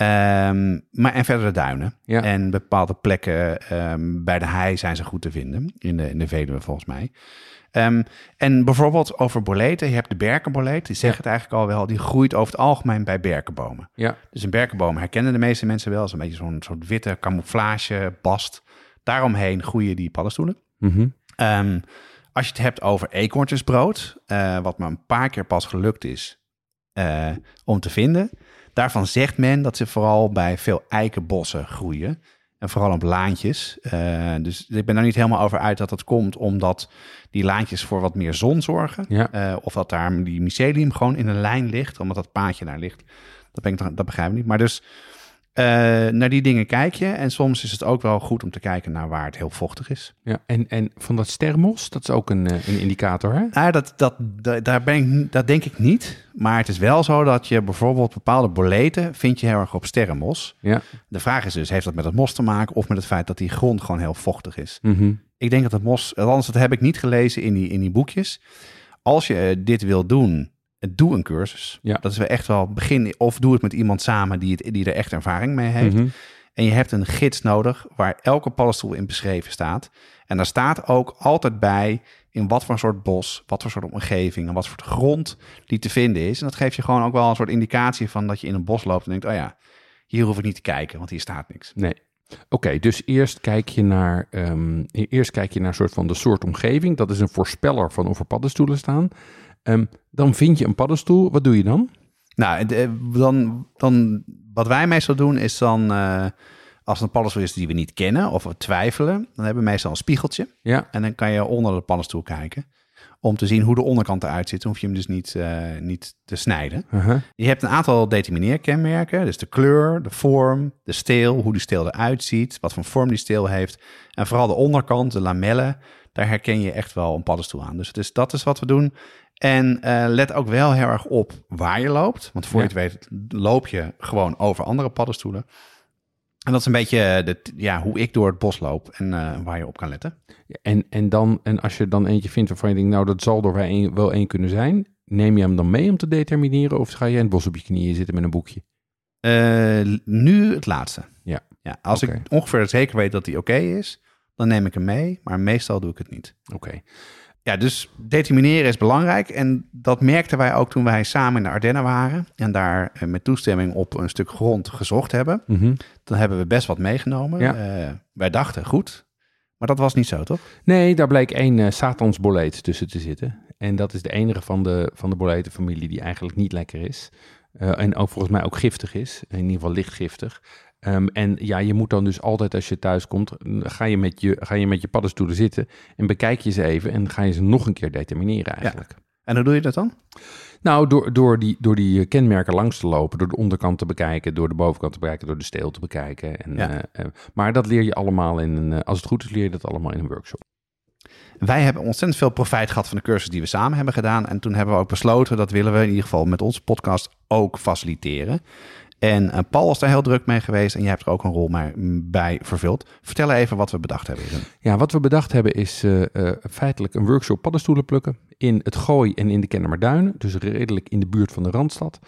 S2: Ehm, maar en verder de duinen.
S1: Ja.
S2: En bepaalde plekken ehm, bij de hei zijn ze goed te vinden. In de, in de Veluwe volgens mij. Ehm, en bijvoorbeeld over boleten. Je hebt de berkenboleet. Die zegt het eigenlijk al wel. Die groeit over het algemeen bij berkenbomen.
S1: ja,
S2: Dus een berkenboom herkennen de meeste mensen wel. Dat is een beetje zo'n soort witte camouflage bast. Daaromheen groeien die paddenstoelen.
S1: mhm,
S2: als je het hebt over eekhoorntjesbrood, eh, wat me een paar keer pas gelukt is eh, om te vinden. Daarvan zegt men dat ze vooral bij veel eikenbossen groeien. En vooral op laantjes. Eh, dus ik ben er niet helemaal over uit dat dat komt omdat die laantjes voor wat meer zon zorgen.
S1: Ja.
S2: Eh, of dat daar die mycelium gewoon in een lijn ligt, omdat dat paadje daar ligt. Dat, ben ik, dat begrijp ik niet. Maar dus eh, naar die dingen kijk je. En soms is het ook wel goed om te kijken naar waar het heel vochtig is.
S1: ja. En, en van dat sterrenmos, dat is ook een, eh, een indicator, hè?
S2: Nou, dat, dat, da- daar ben ik, dat denk ik niet. Maar het is wel zo dat je bijvoorbeeld bepaalde boleten vind je heel erg op sterrenmos.
S1: Ja.
S2: De vraag is dus, heeft dat met het mos te maken of met het feit dat die grond gewoon heel vochtig is?
S1: Mhm.
S2: Ik denk dat het mos, althans dat heb ik niet gelezen in die, in die boekjes. Als je eh, dit wil doen, doe een cursus.
S1: Ja.
S2: Dat is wel echt wel begin, of doe het met iemand samen die, het, die er echt ervaring mee heeft.
S1: Mhm.
S2: En je hebt een gids nodig waar elke paddenstoel in beschreven staat. En daar staat ook altijd bij in wat voor soort bos, wat voor soort omgeving en wat voor grond die te vinden is. En dat geeft je gewoon ook wel een soort indicatie van dat je in een bos loopt en denkt, oh ja, hier hoef ik niet te kijken, want hier staat niks.
S1: Nee. Oké, dus eerst kijk je naar, ehm, eerst kijk je naar soort van de soort omgeving. Dat is een voorspeller van of er paddenstoelen staan. Ehm, dan vind je een paddenstoel. Wat doe je dan?
S2: Nou, de- dan, dan, wat wij meestal doen is dan, eh, als het een paddenstoel is die we niet kennen of we twijfelen, dan hebben we meestal een spiegeltje.
S1: Ja,
S2: En dan kan je onder de paddenstoel kijken om te zien hoe de onderkant eruit ziet. Dan hoef je hem dus niet, eh, niet te snijden.
S1: aha,
S2: Je hebt een aantal determineerkenmerken. Dus de kleur, de vorm, de steel, hoe die steel eruit ziet, wat voor vorm die steel heeft. En vooral de onderkant, de lamellen, daar herken je echt wel een paddenstoel aan. Dus het is, dat is wat we doen. En eh, let ook wel heel erg op waar je loopt. Want voor
S1: Ja.
S2: je het weet loop je gewoon over andere paddenstoelen. En dat is een beetje de, ja, hoe ik door het bos loop en eh, waar je op kan letten.
S1: en, en, dan, en als je dan eentje vindt waarvan je denkt, nou dat zal er wel één, wel één kunnen zijn. Neem je hem dan mee om te determineren of ga je in het bos op je knieën zitten met een boekje?
S2: Eh, nu het laatste.
S1: Ja.
S2: ja als ik ongeveer zeker weet dat die oké is, dan neem ik hem mee. Maar meestal doe ik het niet.
S1: Oké,
S2: Ja, dus determineren is belangrijk. En dat merkten wij ook toen wij samen in de Ardennen waren. En daar eh, met toestemming op een stuk grond gezocht hebben.
S1: Mhm.
S2: Dan hebben we best wat meegenomen.
S1: Ja.
S2: Eh, wij dachten goed. Maar dat was niet zo, toch?
S1: Nee, daar bleek één eh Satansboleet tussen te zitten. En dat is de enige van de, van de boletenfamilie die eigenlijk niet lekker is. Eh, en ook volgens mij ook giftig is. In ieder geval licht Ehm, en ja, je moet dan dus altijd als je thuis komt, ga je met je, ga je, met je paddenstoelen zitten en bekijk je ze even en ga je ze nog een keer determineren eigenlijk.
S2: En hoe doe je dat dan?
S1: Nou, door, door, die, door die kenmerken langs te lopen, door de onderkant te bekijken, door de bovenkant te bekijken, door de steel te bekijken. En,
S2: Ja.
S1: eh, eh, maar dat leer je allemaal in een, eh, als het goed is, leer je dat allemaal in een workshop.
S2: Wij hebben ontzettend veel profijt gehad van de cursus die we samen hebben gedaan. En toen hebben we ook besloten dat willen we in ieder geval met onze podcast ook faciliteren. En eh, Paul is daar heel druk mee geweest en jij hebt er ook een rol bij vervuld. Vertel even wat we bedacht hebben.
S1: Ja, wat we bedacht hebben is eh, eh, feitelijk een workshop paddenstoelen plukken in het Gooi en in de Kennemerduinen. Dus redelijk in de buurt van de Randstad.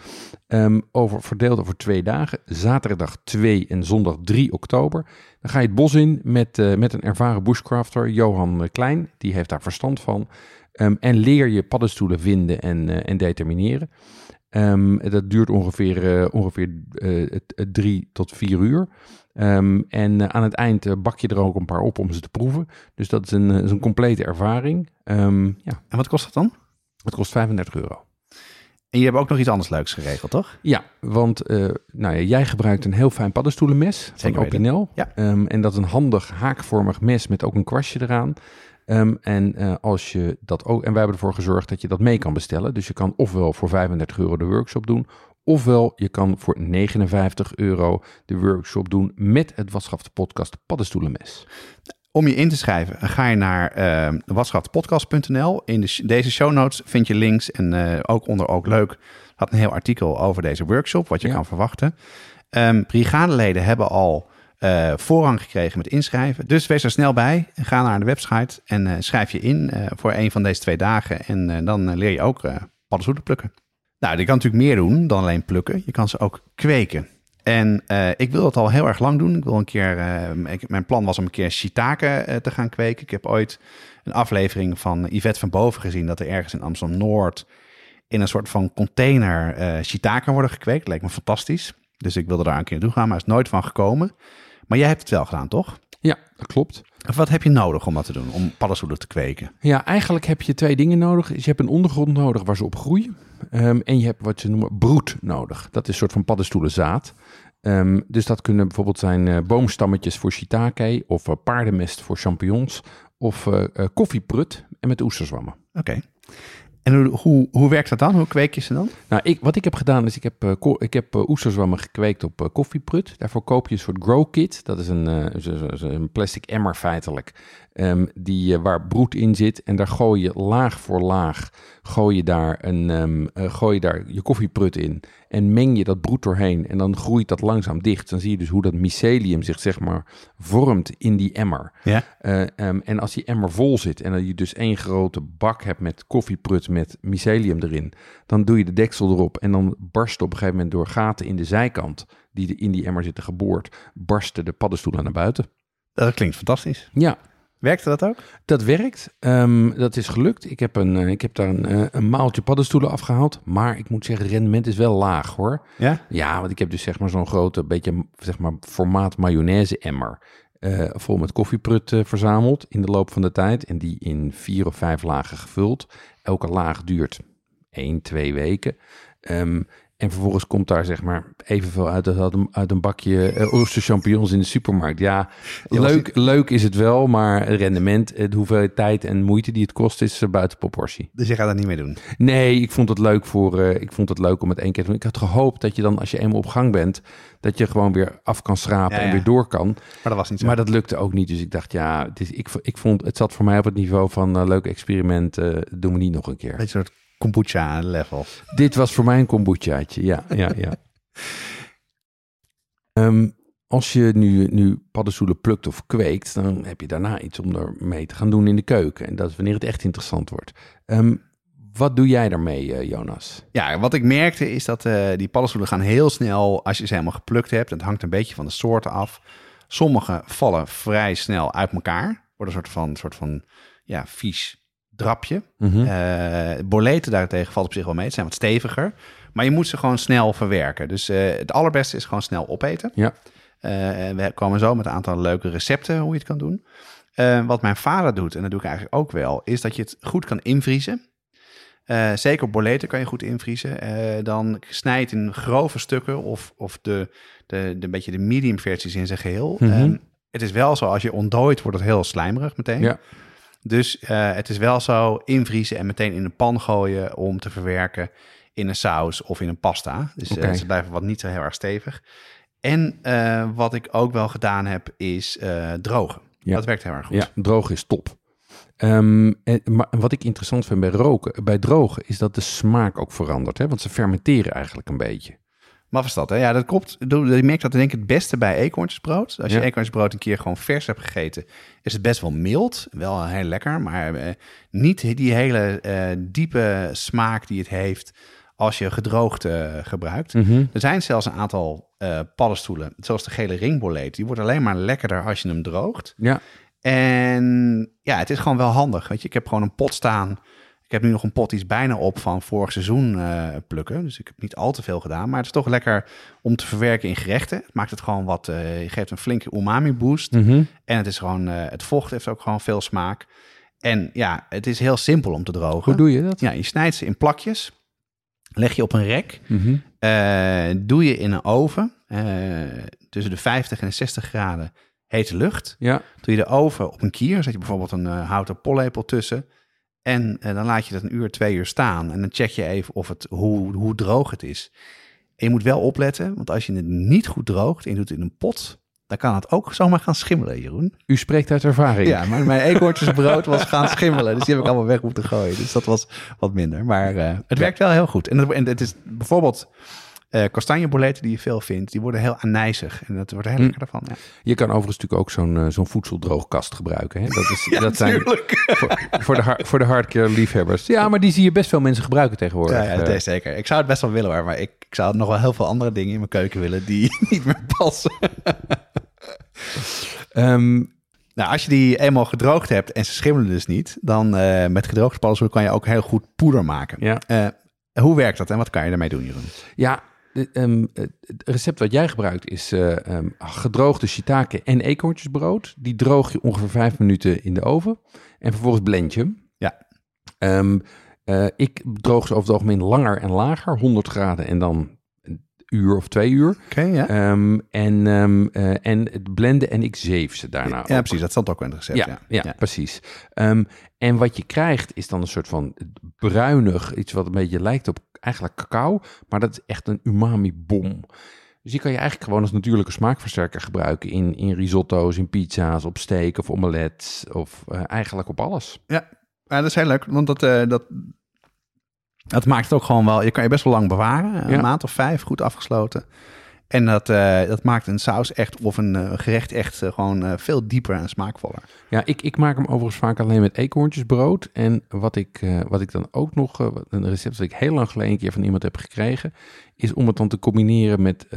S1: Ehm, over, verdeeld over twee dagen, zaterdag 2 en zondag 3 oktober. Dan ga je het bos in met, met een ervaren bushcrafter, Johan Klein. Die heeft daar verstand van. Ehm, en leer je paddenstoelen vinden en, en determineren. Ehm, dat duurt ongeveer, eh, ongeveer eh, het drie tot vier uur. Ehm, en eh, aan het eind eh, bak je er ook een paar op om ze te proeven. Dus dat is een, eh, is een complete ervaring. Ehm, ja,
S2: En wat kost dat dan?
S1: het kost 35 euro.
S2: En je hebt ook nog iets anders leuks geregeld, toch?
S1: Ja, want eh, nou ja, jij gebruikt een heel fijn paddenstoelenmes van
S2: Zeker weten.
S1: Opinel.
S2: Ja.
S1: En dat is een handig haakvormig mes met ook een kwastje eraan. Ehm, en, eh, als je dat ook, en wij hebben ervoor gezorgd dat je dat mee kan bestellen. Dus je kan ofwel voor 35 euro de workshop doen, ofwel je kan voor 59 euro de workshop doen met het Watschafte Podcast paddenstoelenmes.
S2: Om je in te schrijven, ga je naar uh, watschaftpodcast.nl. In de, deze show notes vind je links en eh, ook onder ook leuk had een heel artikel over deze workshop, wat je
S1: Ja.
S2: kan verwachten. Ehm brigadeleden hebben al eh, voorrang gekregen met inschrijven. Dus wees er snel bij. Ga naar de website en eh, schrijf je in eh, voor een van deze twee dagen. En dan leer je ook paddenstoelen plukken. Nou, je kan natuurlijk meer doen dan alleen plukken. Je kan ze ook kweken. En ik wil het al heel erg lang doen. Ik wil een keer. mijn plan was om een keer shiitake te gaan kweken. Ik heb ooit een aflevering van Yvette van Boven gezien dat er ergens in Amsterdam Noord in een soort van container shiitake worden gekweekt. Lijkt me fantastisch. Dus ik wilde daar een keer naartoe gaan, maar is nooit van gekomen. Maar jij hebt het wel gedaan, toch?
S1: Ja, dat klopt.
S2: Of wat heb je nodig om dat te doen, om paddenstoelen te kweken?
S1: Ja, eigenlijk heb je twee dingen nodig. Dus je hebt een ondergrond nodig waar ze op groeien. Ehm, en je hebt wat ze noemen broed nodig. Dat is een soort van paddenstoelenzaad. Ehm, dus dat kunnen bijvoorbeeld zijn eh, boomstammetjes voor shiitake... of eh, paardenmest voor champignons... of eh, koffieprut en met oesterzwammen.
S2: Oké. En hoe, hoe, hoe werkt dat dan? Hoe kweek je ze dan?
S1: Nou, ik, wat ik heb gedaan is, ik heb, eh, ik heb eh, oesterzwammen gekweekt op eh, koffieprut. Daarvoor koop je een soort grow kit. Dat is een, een plastic emmer feitelijk, ehm, die, eh, waar broed in zit. En daar gooi je laag voor laag, gooi je daar, een, ehm, eh, gooi je, daar je koffieprut in. En meng je dat broed doorheen en dan groeit dat langzaam dicht. Dan zie je dus hoe dat mycelium zich zeg maar vormt in die emmer.
S2: Ja.
S1: Eh, ehm, en als die emmer vol zit en dat je dus één grote bak hebt met koffieprut met mycelium erin, dan doe je de deksel erop en dan barst op een gegeven moment door gaten in de zijkant die in die emmer zitten geboord, barsten de paddenstoelen naar buiten.
S2: Dat klinkt fantastisch.
S1: Ja,
S2: Werkte dat ook?
S1: dat werkt. Ehm, dat is gelukt. Ik heb, een, eh, ik heb daar een, eh, een maaltje paddenstoelen afgehaald, maar ik moet zeggen, rendement is wel laag hoor.
S2: Ja.
S1: Ja, want ik heb dus zeg maar zo'n grote, beetje zeg maar formaat mayonaise emmer. eh, vol met koffieprut verzameld in de loop van de tijd. En die in vier of vijf lagen gevuld. Elke laag duurt één, twee weken. Ehm, en vervolgens komt daar zeg maar evenveel uit als uit een, uit een bakje uh, oesterchampignons in de supermarkt. Ja, leuk, leuk is het wel, maar het rendement, eh, de hoeveelheid tijd en moeite die het kost, is eh, buiten proportie.
S2: Dus je gaat dat niet meer doen?
S1: Nee, ik vond het leuk voor. eh, ik vond het leuk om het één keer te doen. Ik had gehoopt dat je dan, als je eenmaal op gang bent, dat je gewoon weer af kan schrapen
S2: Ja,
S1: en weer door kan.
S2: Maar dat was niet zo.
S1: Maar dat lukte ook niet. Dus ik dacht, ja, het is, ik, ik vond het zat voor mij op het niveau van eh, leuk experiment. eh doen we niet nog een keer.
S2: Een soort kombucha level.
S1: Dit was voor mij een kombuchaatje. Ja, ja, ja. Ehm, als je nu, nu paddenstoelen plukt of kweekt, dan heb je daarna iets om ermee te gaan doen in de keuken. En dat is wanneer het echt interessant wordt. Ehm, wat doe jij daarmee, eh, Jonas?
S2: Ja, wat ik merkte is dat eh, die paddenstoelen gaan heel snel als je ze helemaal geplukt hebt. Het hangt een beetje van de soorten af. Sommige vallen vrij snel uit elkaar. Worden een soort van, soort van ja, vies drapje. Eh boleten daartegen valt op zich wel mee. Het zijn wat steviger. Maar je moet ze gewoon snel verwerken. Dus eh, het allerbeste is gewoon snel opeten.
S1: Ja.
S2: Eh, we komen zo met een aantal leuke recepten hoe je het kan doen. Wat mijn vader doet, en dat doe ik eigenlijk ook wel, is dat je het goed kan invriezen. Zeker boleten kan je goed invriezen. Dan snij je het in grove stukken of, of de, de, de, een beetje de medium versies in zijn geheel. Ehm, het is wel zo, als je ontdooit, wordt het heel slijmerig meteen.
S1: Ja.
S2: Dus eh, het is wel zo invriezen en meteen in een pan gooien om te verwerken in een saus of in een pasta. Dus eh, ze blijven wat niet zo heel erg stevig. En eh, wat ik ook wel gedaan heb, is drogen.
S1: Ja.
S2: Dat werkt heel erg goed.
S1: Ja, droog is top. Ehm, en, maar wat ik interessant vind bij, roken, bij drogen is dat de smaak ook verandert. Hè? Want ze fermenteren eigenlijk een beetje.
S2: Maf is dat, hè? Ja, dat klopt. Je merkt dat denk ik het beste bij eekhoorntjesbrood. Als je
S1: Ja.
S2: eekhoorntjesbrood een keer gewoon vers hebt gegeten, is het best wel mild. Wel heel lekker, maar eh, niet die hele eh, diepe smaak die het heeft als je gedroogd eh, gebruikt.
S1: Mhm.
S2: Er zijn zelfs een aantal paddenstoelen, zoals de gele ringboleet. Die wordt alleen maar lekkerder als je hem droogt.
S1: Ja,
S2: En ja, het is gewoon wel handig. Weet je, ik heb gewoon een pot staan. Ik heb nu nog een pot die is bijna op van vorig seizoen eh, plukken. Dus ik heb niet al te veel gedaan. Maar het is toch lekker om te verwerken in gerechten. Het maakt het gewoon wat. eh, je geeft een flinke umami boost.
S1: Mhm.
S2: En het is gewoon. eh, het vocht heeft ook gewoon veel smaak. En ja, het is heel simpel om te drogen.
S1: hoe doe je dat?
S2: Ja, je snijdt ze in plakjes. Leg je op een rek.
S1: Mhm.
S2: Doe je in een oven. tussen de 50 en de 60 graden hete lucht.
S1: Ja,
S2: Doe je de oven op een kier, zet je bijvoorbeeld een houten pollepel tussen. En eh, dan laat je dat een uur, twee uur staan. En dan check je even of het, hoe, hoe droog het is. En je moet wel opletten, want als je het niet goed droogt en je doet het in een pot, dan kan het ook zomaar gaan schimmelen, Jeroen.
S1: U spreekt uit ervaring.
S2: Ja, maar mijn eekhoortjesbrood was gaan schimmelen. Dus die heb ik allemaal weg moeten gooien. Dus dat was wat minder. Maar uh, het werkt wel heel goed. En en het is bijvoorbeeld uh, kastanjeboletten die je veel vindt, die worden heel anijzig. En dat wordt heel lekker ervan. Ja.
S1: Je kan overigens natuurlijk ook zo'n uh, zo'n voedseldroogkast gebruiken. Hè? Dat, is, ja, dat zijn voor, voor, de, hard, voor de hardcore liefhebbers. Ja, maar die zie je best veel mensen gebruiken tegenwoordig.
S2: Ja, ja dat is zeker. Ik zou het best wel willen maar ik, ik zou nog wel heel veel andere dingen in mijn keuken willen die niet meer passen. um, nou, als je die eenmaal gedroogd hebt en ze schimmelen dus niet, dan uh, met gedroogde paddenstoelen kan je ook heel goed poeder maken.
S1: Ja.
S2: Hoe werkt dat en wat kan je daarmee doen, Jeroen?
S1: Ja, um, het recept wat jij gebruikt is uh, um, gedroogde shiitake en eekhoortjesbrood. Die droog je ongeveer vijf minuten in de oven en vervolgens blend je hem.
S2: Ja.
S1: Um, uh, ik droog ze over het algemeen langer en lager, 100 graden en dan een uur of twee uur.
S2: Oké, okay, ja.
S1: Um, en, um, uh, en het blenden en ik zeef ze daarna.
S2: Ja, ja precies. Dat stond ook in het recept.
S1: Ja,
S2: ja.
S1: ja, ja. precies. Um, en wat je krijgt is dan een soort van bruinig, iets wat een beetje lijkt op eigenlijk cacao, maar dat is echt een umami-bom. Dus die kan je eigenlijk gewoon als natuurlijke smaakversterker gebruiken in, in risotto's, in pizza's, op steak of omelets of uh, eigenlijk op alles.
S2: Ja. ja, dat is heel leuk, want dat, uh, dat, dat maakt het ook gewoon wel, je kan je best wel lang bewaren, een
S1: Ja.
S2: maand of vijf, goed afgesloten. En dat, uh, dat maakt een saus echt, of een uh, gerecht echt uh, gewoon veel dieper en smaakvoller.
S1: Ja, ik, ik maak hem overigens vaak alleen met eekhoorntjesbrood. En wat ik, wat ik dan ook nog, een recept dat ik heel lang geleden een keer van iemand heb gekregen, is om het dan te combineren met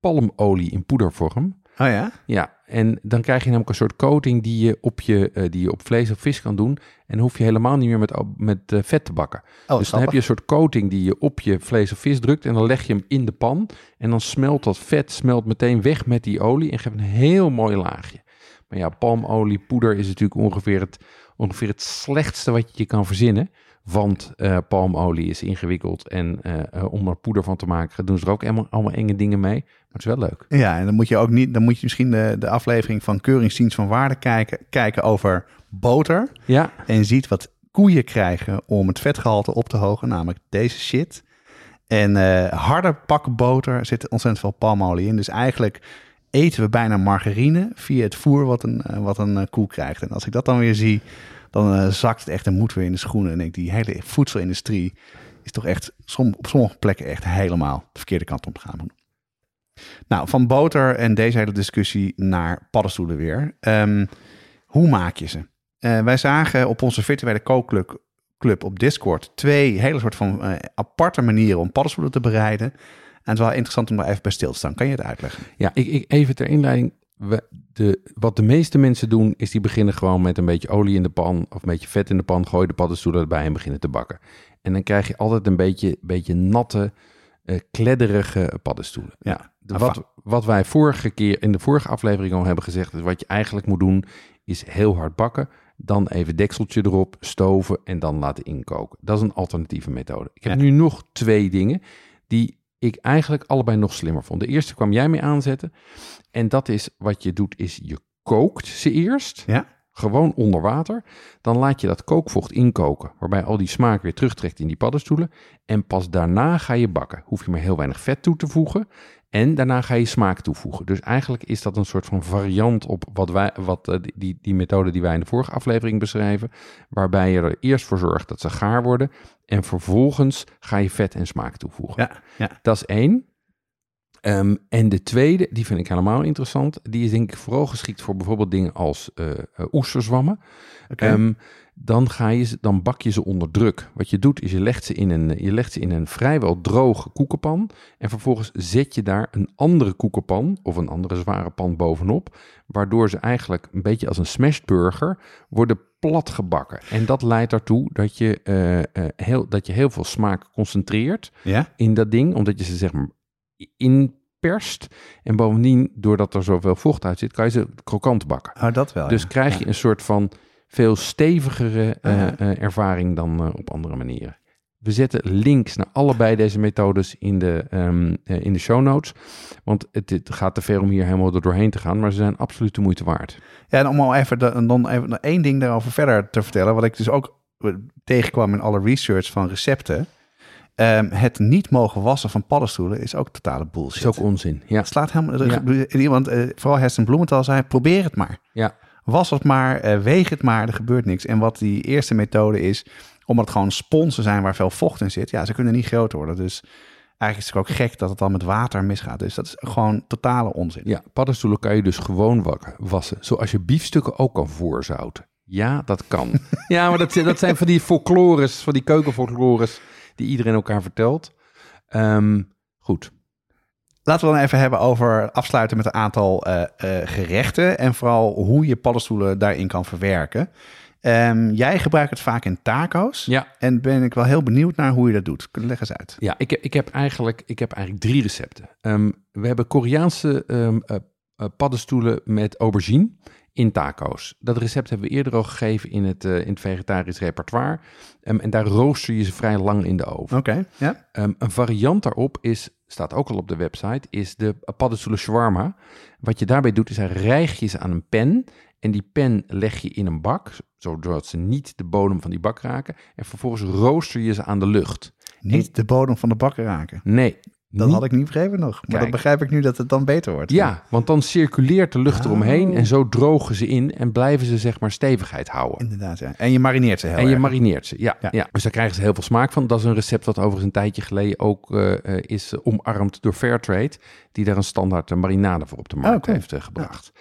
S1: palmolie in poedervorm.
S2: Oh ja?
S1: Ja, en dan krijg je namelijk een soort coating die je op, je, uh, die je op vlees of vis kan doen. En hoef je helemaal niet meer met, met uh, vet te bakken.
S2: Oh,
S1: dus dan heb je een soort coating die je op je vlees of vis drukt. En dan leg je hem in de pan. En dan smelt dat vet smelt meteen weg met die olie. En geeft een heel mooi laagje. Maar ja, palmolie, poeder is natuurlijk ongeveer het, ongeveer het slechtste wat je je kan verzinnen. Want uh, palmolie is ingewikkeld en uh, om er poeder van te maken, doen ze er ook allemaal, allemaal enge dingen mee. Maar het is wel leuk.
S2: Ja, en dan moet je ook niet, dan moet je misschien de, de aflevering van Keuringsdienst van Waarde kijken, kijken over boter.
S1: Ja.
S2: En ziet wat koeien krijgen om het vetgehalte op te hogen, namelijk deze shit. En uh, harde pakken boter zit ontzettend veel palmolie in. Dus eigenlijk eten we bijna margarine via het voer wat een, wat een koe krijgt. En als ik dat dan weer zie, dan uh, zakt het echt en moet weer in de schoenen. En ik, die hele voedselindustrie is toch echt op sommige plekken echt helemaal de verkeerde kant op te gaan. Nou, van boter en deze hele discussie naar paddenstoelen weer. Um, hoe maak je ze? Uh, wij zagen op onze virtuele kookclub club op Discord twee hele soort van uh, aparte manieren om paddenstoelen te bereiden. En het is wel interessant om daar even bij stil te staan. Kan je het uitleggen?
S1: Ja, ik, ik even ter inleiding we, de, wat de meeste mensen doen, is die beginnen gewoon met een beetje olie in de pan of een beetje vet in de pan, gooi de paddenstoelen erbij en beginnen te bakken. En dan krijg je altijd een beetje, beetje natte, uh, kledderige paddenstoelen.
S2: Ja,
S1: nou, wat, wat wij vorige keer in de vorige aflevering al hebben gezegd, is wat je eigenlijk moet doen, is heel hard bakken. Dan even dekseltje erop, stoven en dan laten inkoken. Dat is een alternatieve methode. Ik heb ja. nu nog twee dingen die ik eigenlijk allebei nog slimmer vond. De eerste kwam jij mee aanzetten. En dat is wat je doet, is je kookt ze eerst.
S2: Ja.
S1: Gewoon onder water. Dan laat je dat kookvocht inkoken. Waarbij al die smaak weer terugtrekt in die paddenstoelen. En pas daarna ga je bakken. Hoef je maar heel weinig vet toe te voegen. En daarna ga je smaak toevoegen. Dus eigenlijk is dat een soort van variant op wat wij, wat, uh, die, die methode die wij in de vorige aflevering beschrijven. Waarbij je er eerst voor zorgt dat ze gaar worden. En vervolgens ga je vet en smaak toevoegen.
S2: Ja, ja.
S1: Dat is één. Um, en de tweede, die vind ik helemaal interessant. Die is denk ik vooral geschikt voor bijvoorbeeld dingen als uh, oesterzwammen.
S2: Okay.
S1: Um, dan, ga je, dan bak je ze onder druk. Wat je doet is je legt, ze in een, je legt ze in een vrijwel droge koekenpan. En vervolgens zet je daar een andere koekenpan of een andere zware pan bovenop. Waardoor ze eigenlijk een beetje als een smashburger worden plat gebakken. En dat leidt ertoe dat je, uh, uh, heel, dat je heel veel smaak concentreert
S2: ja?
S1: in dat ding. Omdat je ze zeg maar inperst. En bovendien, doordat er zoveel vocht uit zit, kan je ze krokant bakken.
S2: Oh, dat wel.
S1: Dus
S2: ja.
S1: krijg je een soort van veel stevigere uh, uh, ervaring dan uh, op andere manieren. We zetten links naar allebei deze methodes in de, um, in de show notes. Want het, het, gaat te ver om hier helemaal er doorheen te gaan. Maar ze zijn absoluut de moeite waard.
S2: Ja, en om al even, de, dan even één ding daarover verder te vertellen. Wat ik dus ook tegenkwam in alle research van recepten. Ehm, het niet mogen wassen van paddenstoelen is ook totale bullshit.
S1: is ook onzin. Ja,
S2: Het slaat helemaal...
S1: Ja.
S2: Iemand, eh, vooral Heston Bloementhal zei, probeer het maar.
S1: ja.
S2: Was het maar, eh, weeg het maar, er gebeurt niks. En wat die eerste methode is, omdat het gewoon sponsen zijn waar veel vocht in zit. Ja, ze kunnen niet groot worden. Dus eigenlijk is het ook gek dat het dan met water misgaat. Dus dat is gewoon totale onzin.
S1: Ja, paddenstoelen kan je dus gewoon wassen. Zoals je biefstukken ook kan voorzouten. Ja, dat kan. ja, maar dat, dat zijn van die folklores, van die keukenfolklores die iedereen elkaar vertelt. Ehm, goed.
S2: Laten we dan even hebben over afsluiten met een aantal eh, eh, gerechten. En vooral hoe je paddenstoelen daarin kan verwerken. Ehm, jij gebruikt het vaak in taco's.
S1: Ja,
S2: En ben ik wel heel benieuwd naar hoe je dat doet. Leg eens uit.
S1: ja ik, heb, ik, heb eigenlijk, ik heb eigenlijk drie recepten. Ehm, we hebben Koreaanse eh, paddenstoelen met aubergine in taco's. Dat recept hebben we eerder al gegeven in het, eh, in het vegetarisch repertoire. Ehm, en daar rooster je ze vrij lang in de oven.
S2: Oké, ja.
S1: Ehm, een variant daarop is, staat ook al op de website, is de paddenstoelen shawarma. Wat je daarbij doet, is hij rijg je ze aan een pen. En die pen leg je in een bak, zodat ze niet de bodem van die bak raken. En vervolgens rooster je ze aan de lucht.
S2: Niet de bodem van de bakken raken.
S1: Nee.
S2: Dat had ik niet begrepen nog. Maar
S1: Kijk.
S2: dan begrijp ik nu dat het dan beter wordt.
S1: Ja, want dan circuleert de lucht
S2: Oh.
S1: eromheen en zo drogen ze in en blijven ze zeg maar stevigheid houden.
S2: Inderdaad, ja. En je marineert ze heel
S1: En je marineert ze, ja,
S2: Ja.
S1: ja. Dus daar krijgen ze heel veel smaak van. Dat is een recept wat overigens een tijdje geleden ook eh, eh, is omarmd door Fairtrade. Die daar een standaard eh, marinade voor op de markt
S2: Oh,
S1: heeft gebracht.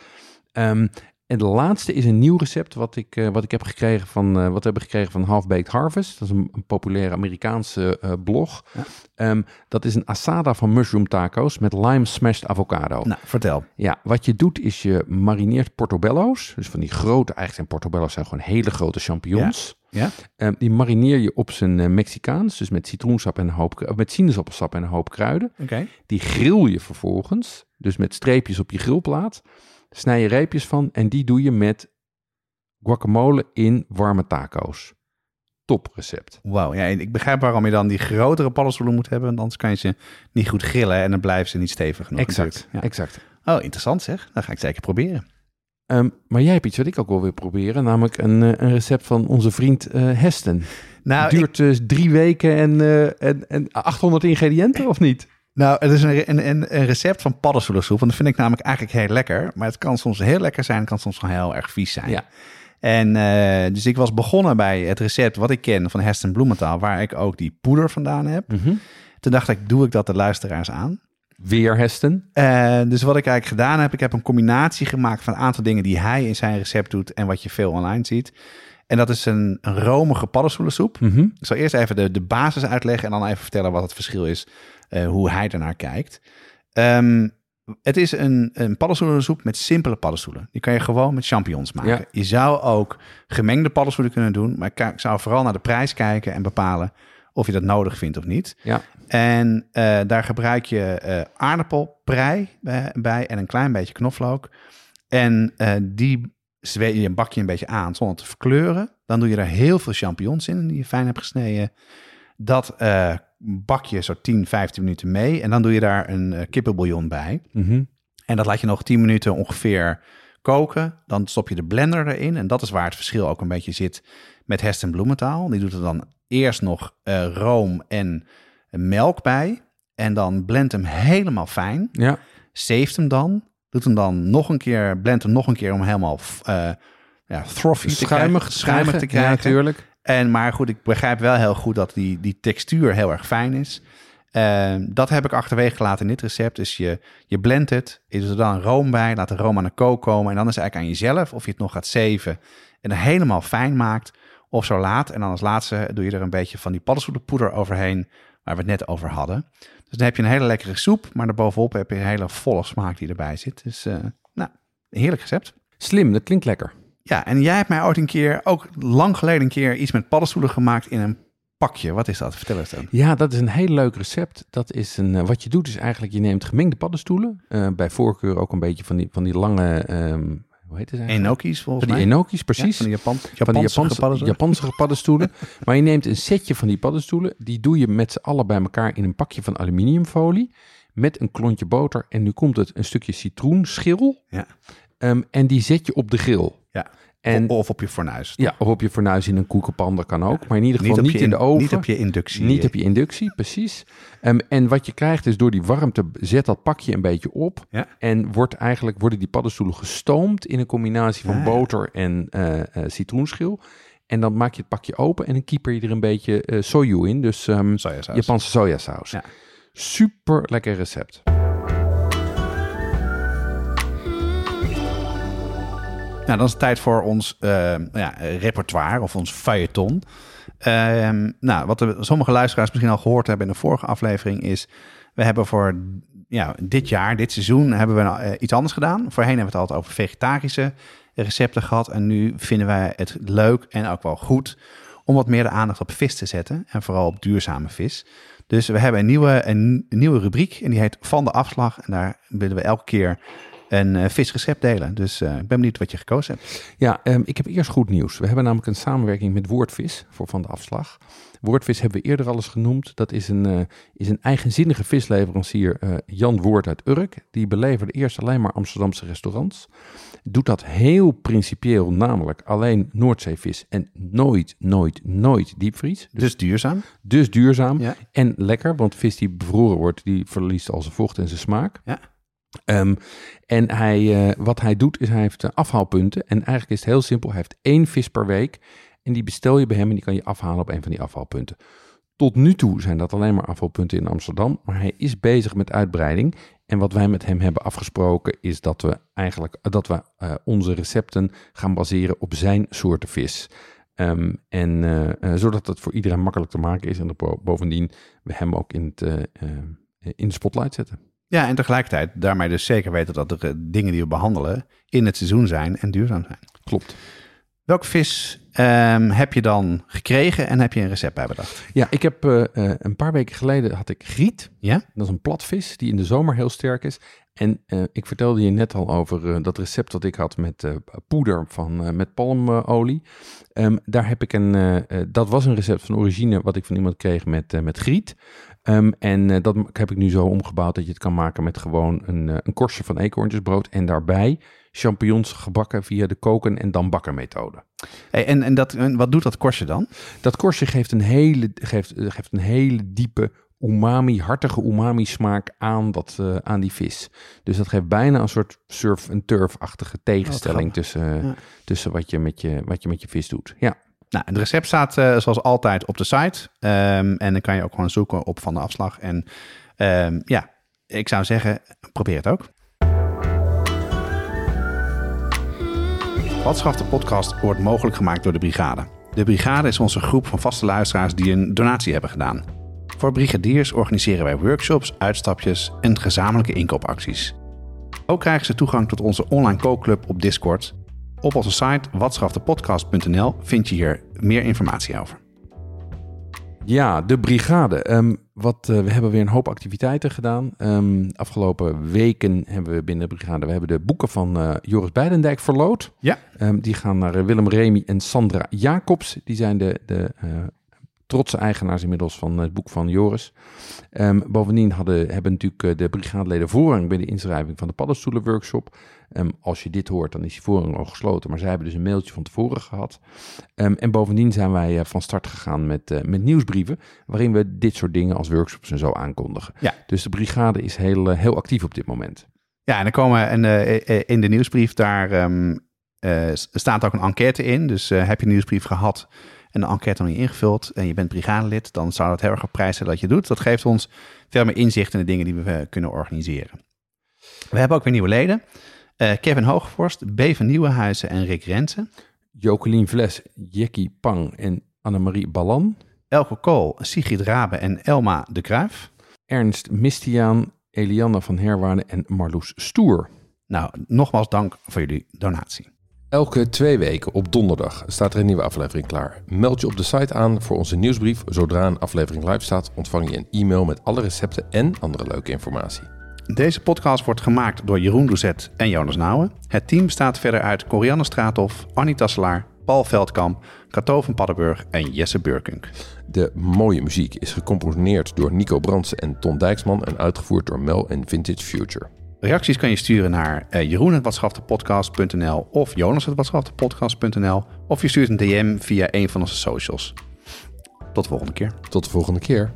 S1: Ehm, en de laatste is een nieuw recept wat ik, eh, wat ik heb gekregen van, eh, wat hebben gekregen van Half Baked Harvest. Dat is een, een populaire Amerikaanse eh, blog.
S2: Ja.
S1: Ehm, dat is een asada van mushroom taco's met lime smashed avocado.
S2: Nou, vertel.
S1: Ja, wat je doet is je marineert portobello's. Dus van die grote, eigenlijk zijn portobello's zijn gewoon hele grote champignons.
S2: Ja?
S1: Ehm, die marineer je op zijn Mexicaans, dus met citroensap en een hoop, met sinaasappelsap en een hoop kruiden.
S2: Oké.
S1: Die grill je vervolgens, dus met streepjes op je grillplaat. Snij je reepjes van en die doe je met guacamole in warme taco's. Top recept.
S2: Wauw, ja, ik begrijp waarom je dan die grotere paddenstoelen moet hebben. Want anders kan je ze niet goed grillen en dan blijven ze niet stevig genoeg.
S1: Exact, exact.
S2: Oh, interessant zeg. Dat ga ik zeker proberen.
S1: Ehm, maar jij hebt iets wat ik ook wel wil proberen, namelijk een, eh, een recept van onze vriend eh, Hesten.
S2: Nou,
S1: Het
S2: ik-
S1: duurt dus drie weken en, eh, en, en 800 ingrediënten, of niet?
S2: Nou het is een, een, een, recept van paddenstoelensoep. Want dat vind ik namelijk eigenlijk heel lekker. Maar het kan soms heel lekker zijn. Het kan soms wel heel erg vies zijn.
S1: Ja.
S2: En eh, dus ik was begonnen bij het recept wat ik ken van Heston Bloementaal. Waar ik ook die poeder vandaan heb. Toen dacht ik, doe ik dat de luisteraars aan?
S1: Weer Hesten.
S2: Eh, dus wat ik eigenlijk gedaan heb, ik heb een combinatie gemaakt van een aantal dingen die hij in zijn recept doet en wat je veel online ziet. En dat is een, een romige paddenstoelensoep.
S1: Mhm.
S2: Ik zal eerst even de, de basis uitleggen en dan even vertellen wat het verschil is, eh, hoe hij ernaar kijkt. Ehm, het is een, een paddenstoelensoep met simpele paddenstoelen. Die kan je gewoon met champignons maken.
S1: Ja.
S2: Je zou ook gemengde paddenstoelen kunnen doen, maar ik ik zou vooral naar de prijs kijken en bepalen of je dat nodig vindt of niet.
S1: Ja.
S2: En eh, daar gebruik je eh aardappelprei bij, bij en een klein beetje knoflook. En die zweet je een bakje een beetje aan zonder te verkleuren. Dan doe je er heel veel champignons in die je fijn hebt gesneden. Dat bak je zo 10, 15 minuten mee. En dan doe je daar een eh, kippenbouillon bij.
S1: Mhm.
S2: En dat laat je nog 10 minuten ongeveer koken. Dan stop je de blender erin. En dat is waar het verschil ook een beetje zit met Heston Bloementaal. Die doet er dan eerst nog eh, room en melk bij. En dan blendt hem helemaal fijn.
S1: Ja.
S2: Zeeft hem dan. Doet hem dan nog een keer, blendt hem nog een keer om helemaal eh ja, frothy te
S1: Schuimig,
S2: krijgen, schuimig te
S1: Ja,
S2: krijgen.
S1: natuurlijk.
S2: En, maar goed, ik begrijp wel heel goed dat die, die textuur heel erg fijn is. Eh, dat heb ik achterwege gelaten in dit recept. Dus je, je blendt het, doet er dan room bij, laat de room aan de kook komen. En dan is het eigenlijk aan jezelf of je het nog gaat zeven en helemaal fijn maakt. Of zo laat. En dan als laatste doe je er een beetje van die paddenstoelenpoeder overheen, waar we het net over hadden. Dus dan heb je een hele lekkere soep, maar daarbovenop heb je een hele volle smaak die erbij zit. Dus eh, nou, heerlijk recept.
S1: Slim, dat klinkt lekker.
S2: Ja, en jij hebt mij ooit een keer, ook lang geleden een keer, iets met paddenstoelen gemaakt in een pakje. Wat is dat? Vertel eens dan.
S1: Ja, dat is een heel leuk recept. Dat is een, eh, wat je doet is eigenlijk, je neemt gemengde paddenstoelen. eh, bij voorkeur ook een beetje van die, van die lange, ehm, hoe heet het eigenlijk?
S2: Enoki's volgens
S1: Van die
S2: mij.
S1: enoki's,
S2: Ja,
S1: precies.
S2: van die Japan,
S1: van die
S2: Japanse
S1: Japanse,
S2: paddenstoelen.
S1: Japanse paddenstoelen. maar je neemt een setje van die paddenstoelen. Die doe je met z'n allen bij elkaar in een pakje van aluminiumfolie. Met een klontje boter. En nu komt het een stukje citroenschil.
S2: Ja.
S1: Ehm, en die zet je op de grill.
S2: Ja.
S1: En,
S2: of op je fornuis.
S1: ja, of op je fornuis in een koekenpan, dat kan ook. Maar in ieder geval niet, in de oven.
S2: Niet op je inductie.
S1: Niet op je inductie, precies. Ehm, en wat je krijgt is door die warmte zet dat pakje een beetje op.
S2: Ja.
S1: En wordt eigenlijk, worden die paddenstoelen gestoomd in een combinatie van
S2: Ah,
S1: boter en eh, eh, citroenschil. En dan maak je het pakje open en dan kieper je er een beetje eh soju in. Dus ehm,
S2: Sojasaus.
S1: Japanse sojasaus.
S2: Ja.
S1: Super lekker recept.
S2: Nou, dan is het tijd voor ons eh, ja, repertoire of ons feuilleton. Ehm, nou, wat sommige luisteraars misschien al gehoord hebben in de vorige aflevering is... we hebben voor ja, dit jaar, dit seizoen, hebben we eh, iets anders gedaan. Voorheen hebben we het altijd over vegetarische recepten gehad. En nu vinden wij het leuk en ook wel goed om wat meer de aandacht op vis te zetten. En vooral op duurzame vis. Dus we hebben een nieuwe, een, een nieuwe rubriek en die heet Van de Afslag. En daar willen we elke keer een eh, visrecept delen. Dus eh, ik ben benieuwd wat je gekozen hebt.
S1: Ja, ehm, ik heb eerst goed nieuws. We hebben namelijk een samenwerking met Woordvis voor Van de Afslag. Woordvis hebben we eerder al eens genoemd. Dat is een, eh, is een eigenzinnige visleverancier, Jan Woord uit Urk. Die beleverde eerst alleen maar Amsterdamse restaurants. Doet dat heel principieel, namelijk alleen Noordzeevis en nooit, nooit, nooit diepvries.
S2: Dus duurzaam.
S1: Dus duurzaam
S2: Ja.
S1: en lekker, want vis die bevroren wordt, die verliest al zijn vocht en zijn smaak.
S2: Ja.
S1: Ehm, en hij, eh, wat hij doet, is hij heeft eh, afhaalpunten. En eigenlijk is het heel simpel. Hij heeft één vis per week. En die bestel je bij hem en die kan je afhalen op een van die afhaalpunten. Tot nu toe zijn dat alleen maar afhaalpunten in Amsterdam. Maar hij is bezig met uitbreiding. En wat wij met hem hebben afgesproken is dat we eigenlijk dat we eh, onze recepten gaan baseren op zijn soorten vis. Ehm, en eh, eh, zodat het voor iedereen makkelijk te maken is. En dat bo- bovendien we hem ook in, het, eh, eh, in de spotlight zetten.
S2: Ja, en tegelijkertijd daarmee dus zeker weten dat de eh, dingen die we behandelen in het seizoen zijn en duurzaam zijn.
S1: Klopt.
S2: Welke vis ehm, heb je dan gekregen en heb je een recept bij bedacht?
S1: Ja, ik heb eh, eh, een paar weken geleden had ik griet.
S2: Ja?
S1: Dat is een platvis die in de zomer heel sterk is. En ik vertelde je net al over dat recept dat ik had met poeder van, met palmolie. Ehm, daar heb ik een, dat was een recept van origine wat ik van iemand kreeg met, met griet. Ehm, en eh, dat heb ik nu zo omgebouwd dat je het kan maken met gewoon een, eh, een korstje van eekhoorntjesbrood. En daarbij champignons gebakken via de koken en dan bakken methode.
S2: Hey, en en, dat, en wat doet dat korstje dan?
S1: Dat korstje geeft een hele, geeft, eh, geeft een hele diepe umami, hartige umami smaak aan, dat, aan die vis. Dus dat geeft bijna een soort surf- en turf-achtige tegenstelling
S2: grappig.
S1: tussen,
S2: Ja.
S1: tussen wat, je met je, wat je met je vis doet. Ja,
S2: Nou, het recept staat eh, zoals altijd op de site. Ehm, en dan kan je ook gewoon zoeken op Van de Afslag. En ehm, ja, ik zou zeggen, probeer het ook. Wat de podcast wordt mogelijk gemaakt door de Brigade. De Brigade is onze groep van vaste luisteraars die een donatie hebben gedaan. Voor brigadiers organiseren wij workshops, uitstapjes en gezamenlijke inkoopacties. Ook krijgen ze toegang tot onze online kookclub op Discord. Op onze site watschaftepodcast.nl vind je hier meer informatie over.
S1: ja de brigade. Ehm, wat, eh, we hebben weer een hoop activiteiten gedaan. Ehm, afgelopen weken hebben we binnen de brigade we hebben de boeken van eh, Joris Beidendijk verloot.
S2: Ja.
S1: Ehm, die gaan naar eh, Willem Remy en Sandra Jacobs. Die zijn de, de trotse eigenaars inmiddels van het boek van Joris. Bovendien hadden, hebben natuurlijk de brigadeleden voorrang bij de inschrijving van de paddenstoelenworkshop. Ehm, als je dit hoort, dan is die voorrang al gesloten. Maar zij hebben dus een mailtje van tevoren gehad. Ehm, en bovendien zijn wij eh, van start gegaan met, eh, met nieuwsbrieven. Waarin we dit soort dingen als workshops en zo aankondigen.
S2: Ja.
S1: Dus de brigade is heel, eh, heel actief op dit moment.
S2: Ja, en er komen en, in de nieuwsbrief daar ehm, eh, staat ook een enquête in. Dus heb je een nieuwsbrief gehad en de enquête nog niet ingevuld en je bent brigadelid, dan zou dat heel erg op prijs zijn dat je doet. Dat geeft ons veel meer inzicht in de dingen die we kunnen organiseren. We hebben ook weer nieuwe leden. Eh, Kevin Hoogvorst, B. van Nieuwenhuizen en Rick Rensen.
S1: Jokelien Vles, Jackie Pang en Annemarie Ballan.
S2: Elke Kool, Sigrid Rabe en Elma de Kruif.
S1: Ernst Mistiaan, Eliane van Herwaarden en Marloes Stoer.
S2: Nou, nogmaals dank voor jullie donatie.
S3: Elke twee weken op donderdag staat er een nieuwe aflevering klaar. Meld je op de site aan voor onze nieuwsbrief. Zodra een aflevering live staat, ontvang je een e-mail met alle recepten en andere leuke informatie.
S2: Deze podcast wordt gemaakt door Jeroen Doezet en Jonas Nouwen. Het team bestaat verder uit Corianne Straathof, Annie Tasselaar, Paul Veldkamp, Cato van Paddenburg en Jesse Burkunk.
S3: De mooie muziek is gecomponeerd door Nico Brandsen en Ton Dijksman en uitgevoerd door Mel en Vintage Future.
S2: Reacties kan je sturen naar uh, jeroen.watschaptepodcast.nl of jonas.watschaptepodcast.nl of je stuurt een DM via een van onze socials. Tot de volgende keer.
S3: Tot de volgende keer.